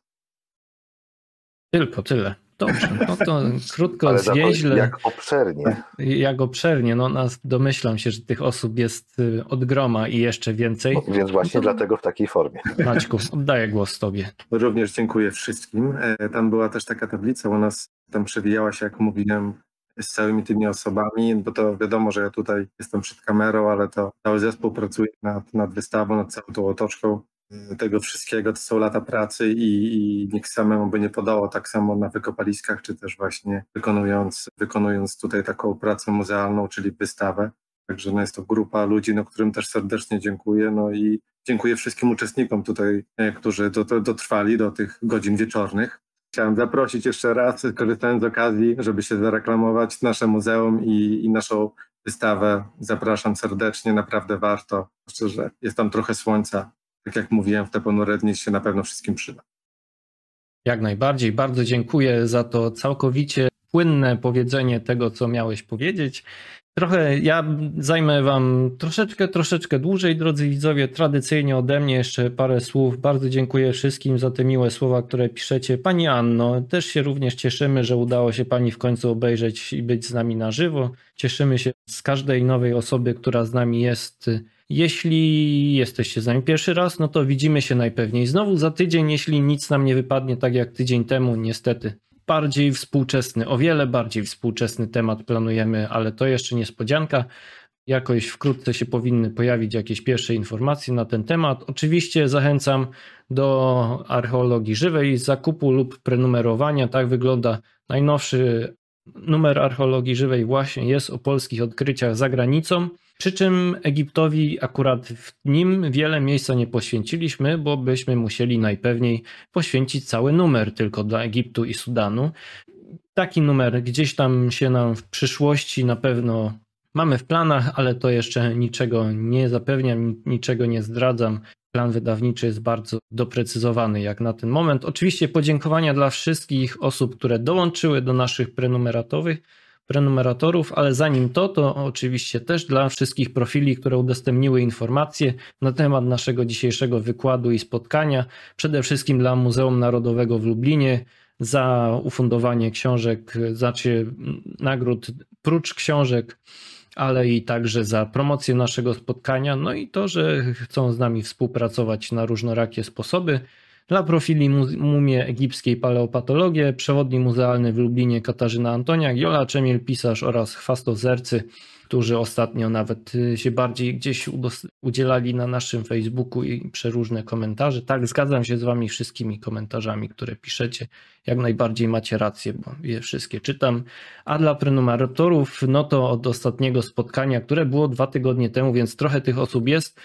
Tylko tyle. Dobrze, no to krótko, Ale zwięźle. Jak obszernie. Jak obszernie, no nas domyślam się, że tych osób jest y, od groma i jeszcze więcej. No, więc właśnie no to... dlatego w takiej formie. Maćku, oddaję głos tobie. Również dziękuję wszystkim. E, tam była też taka tablica u nas, tam przewijała się, jak mówiłem, z całymi tymi osobami, bo to wiadomo, że ja tutaj jestem przed kamerą, ale to cały zespół pracuje nad, nad wystawą, nad całą tą otoczką tego wszystkiego, to są lata pracy i, i nikt samemu by nie podało tak samo na wykopaliskach, czy też właśnie wykonując, wykonując tutaj taką pracę muzealną, czyli wystawę. Także no jest to grupa ludzi, no, którym też serdecznie dziękuję. No i dziękuję wszystkim uczestnikom tutaj, e, którzy dotrwali do tych godzin wieczornych. Chciałem zaprosić jeszcze raz, korzystając z okazji, żeby się zareklamować nasze muzeum i, i naszą wystawę. Zapraszam serdecznie, naprawdę warto. Szczerze, jest tam trochę słońca, tak jak mówiłem, w dni się na pewno wszystkim przyda. Jak najbardziej. Bardzo dziękuję za to całkowicie płynne powiedzenie tego, co miałeś powiedzieć. Trochę ja zajmę Wam troszeczkę, troszeczkę dłużej, drodzy widzowie. Tradycyjnie ode mnie jeszcze parę słów. Bardzo dziękuję wszystkim za te miłe słowa, które piszecie. Pani Anno, też się również cieszymy, że udało się Pani w końcu obejrzeć i być z nami na żywo. Cieszymy się z każdej nowej osoby, która z nami jest jeśli jesteście z nami pierwszy raz, no to widzimy się najpewniej znowu za tydzień, jeśli nic nam nie wypadnie tak jak tydzień temu, niestety. Bardziej współczesny, o wiele bardziej współczesny temat planujemy, ale to jeszcze niespodzianka. Jakoś wkrótce się powinny pojawić jakieś pierwsze informacje na ten temat. Oczywiście zachęcam do archeologii żywej, zakupu lub prenumerowania. Tak wygląda najnowszy numer archeologii żywej, właśnie jest o polskich odkryciach za granicą. Przy czym Egiptowi akurat w nim wiele miejsca nie poświęciliśmy, bo byśmy musieli najpewniej poświęcić cały numer tylko dla Egiptu i Sudanu. taki numer gdzieś tam się nam w przyszłości na pewno mamy w planach, ale to jeszcze niczego nie zapewniam, niczego nie zdradzam. Plan wydawniczy jest bardzo doprecyzowany jak na ten moment. Oczywiście podziękowania dla wszystkich osób, które dołączyły do naszych prenumeratowych, prenumeratorów, ale zanim to, to oczywiście też dla wszystkich profili, które udostępniły informacje na temat naszego dzisiejszego wykładu i spotkania. Przede wszystkim dla Muzeum Narodowego w Lublinie za ufundowanie książek, znaczy nagród prócz książek ale i także za promocję naszego spotkania, no i to, że chcą z nami współpracować na różnorakie sposoby. Dla profili Mumie Egipskiej Paleopatologię, przewodni muzealny w Lublinie Katarzyna Antoniak, Jola Czemiel, pisarz oraz chwastozercy, którzy ostatnio nawet y, się bardziej gdzieś udzielali na naszym Facebooku i przeróżne komentarze. Tak, zgadzam się z wami wszystkimi komentarzami, które piszecie. Jak najbardziej macie rację, bo je wszystkie czytam. A dla prenumeratorów, no to od ostatniego spotkania, które było dwa tygodnie temu, więc trochę tych osób jest,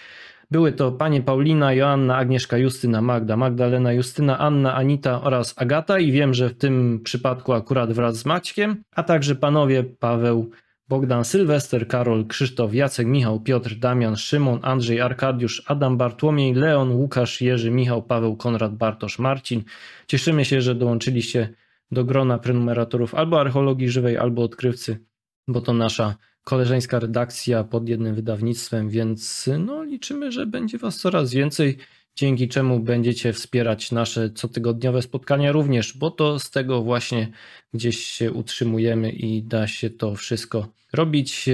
były to panie Paulina, Joanna, Agnieszka, Justyna, Magda, Magdalena, Justyna, Anna, Anita oraz Agata i wiem, że w tym przypadku akurat wraz z Maćkiem, a także panowie Paweł, Bogdan, Sylwester, Karol, Krzysztof, Jacek, Michał, Piotr, Damian, Szymon, Andrzej, Arkadiusz, Adam, Bartłomiej, Leon, Łukasz, Jerzy, Michał, Paweł, Konrad, Bartosz, Marcin. Cieszymy się, że dołączyliście do grona prenumeratorów albo archeologii żywej, albo odkrywcy, bo to nasza koleżeńska redakcja pod jednym wydawnictwem, więc no, liczymy, że będzie Was coraz więcej, dzięki czemu będziecie wspierać nasze cotygodniowe spotkania również, bo to z tego właśnie gdzieś się utrzymujemy i da się to wszystko robić,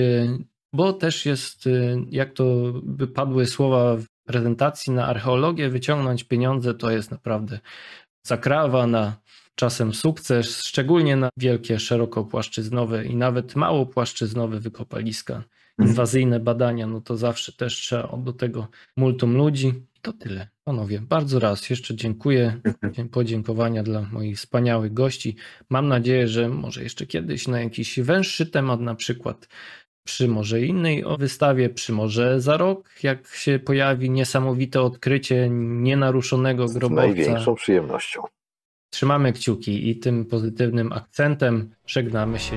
bo też jest, jak to by padły słowa w prezentacji na archeologię, wyciągnąć pieniądze to jest naprawdę zakrawa na czasem sukces, szczególnie na wielkie, szerokopłaszczyznowe i nawet małopłaszczyznowe wykopaliska. Mhm. Inwazyjne badania, no to zawsze też trzeba do tego multum ludzi. I to tyle. Panowie, bardzo raz jeszcze dziękuję. Podziękowania dla moich wspaniałych gości. Mam nadzieję, że może jeszcze kiedyś na jakiś węższy temat, na przykład przy może innej wystawie, przy może za rok, jak się pojawi niesamowite odkrycie nienaruszonego grobowca. Z największą przyjemnością. Trzymamy kciuki i tym pozytywnym akcentem żegnamy się.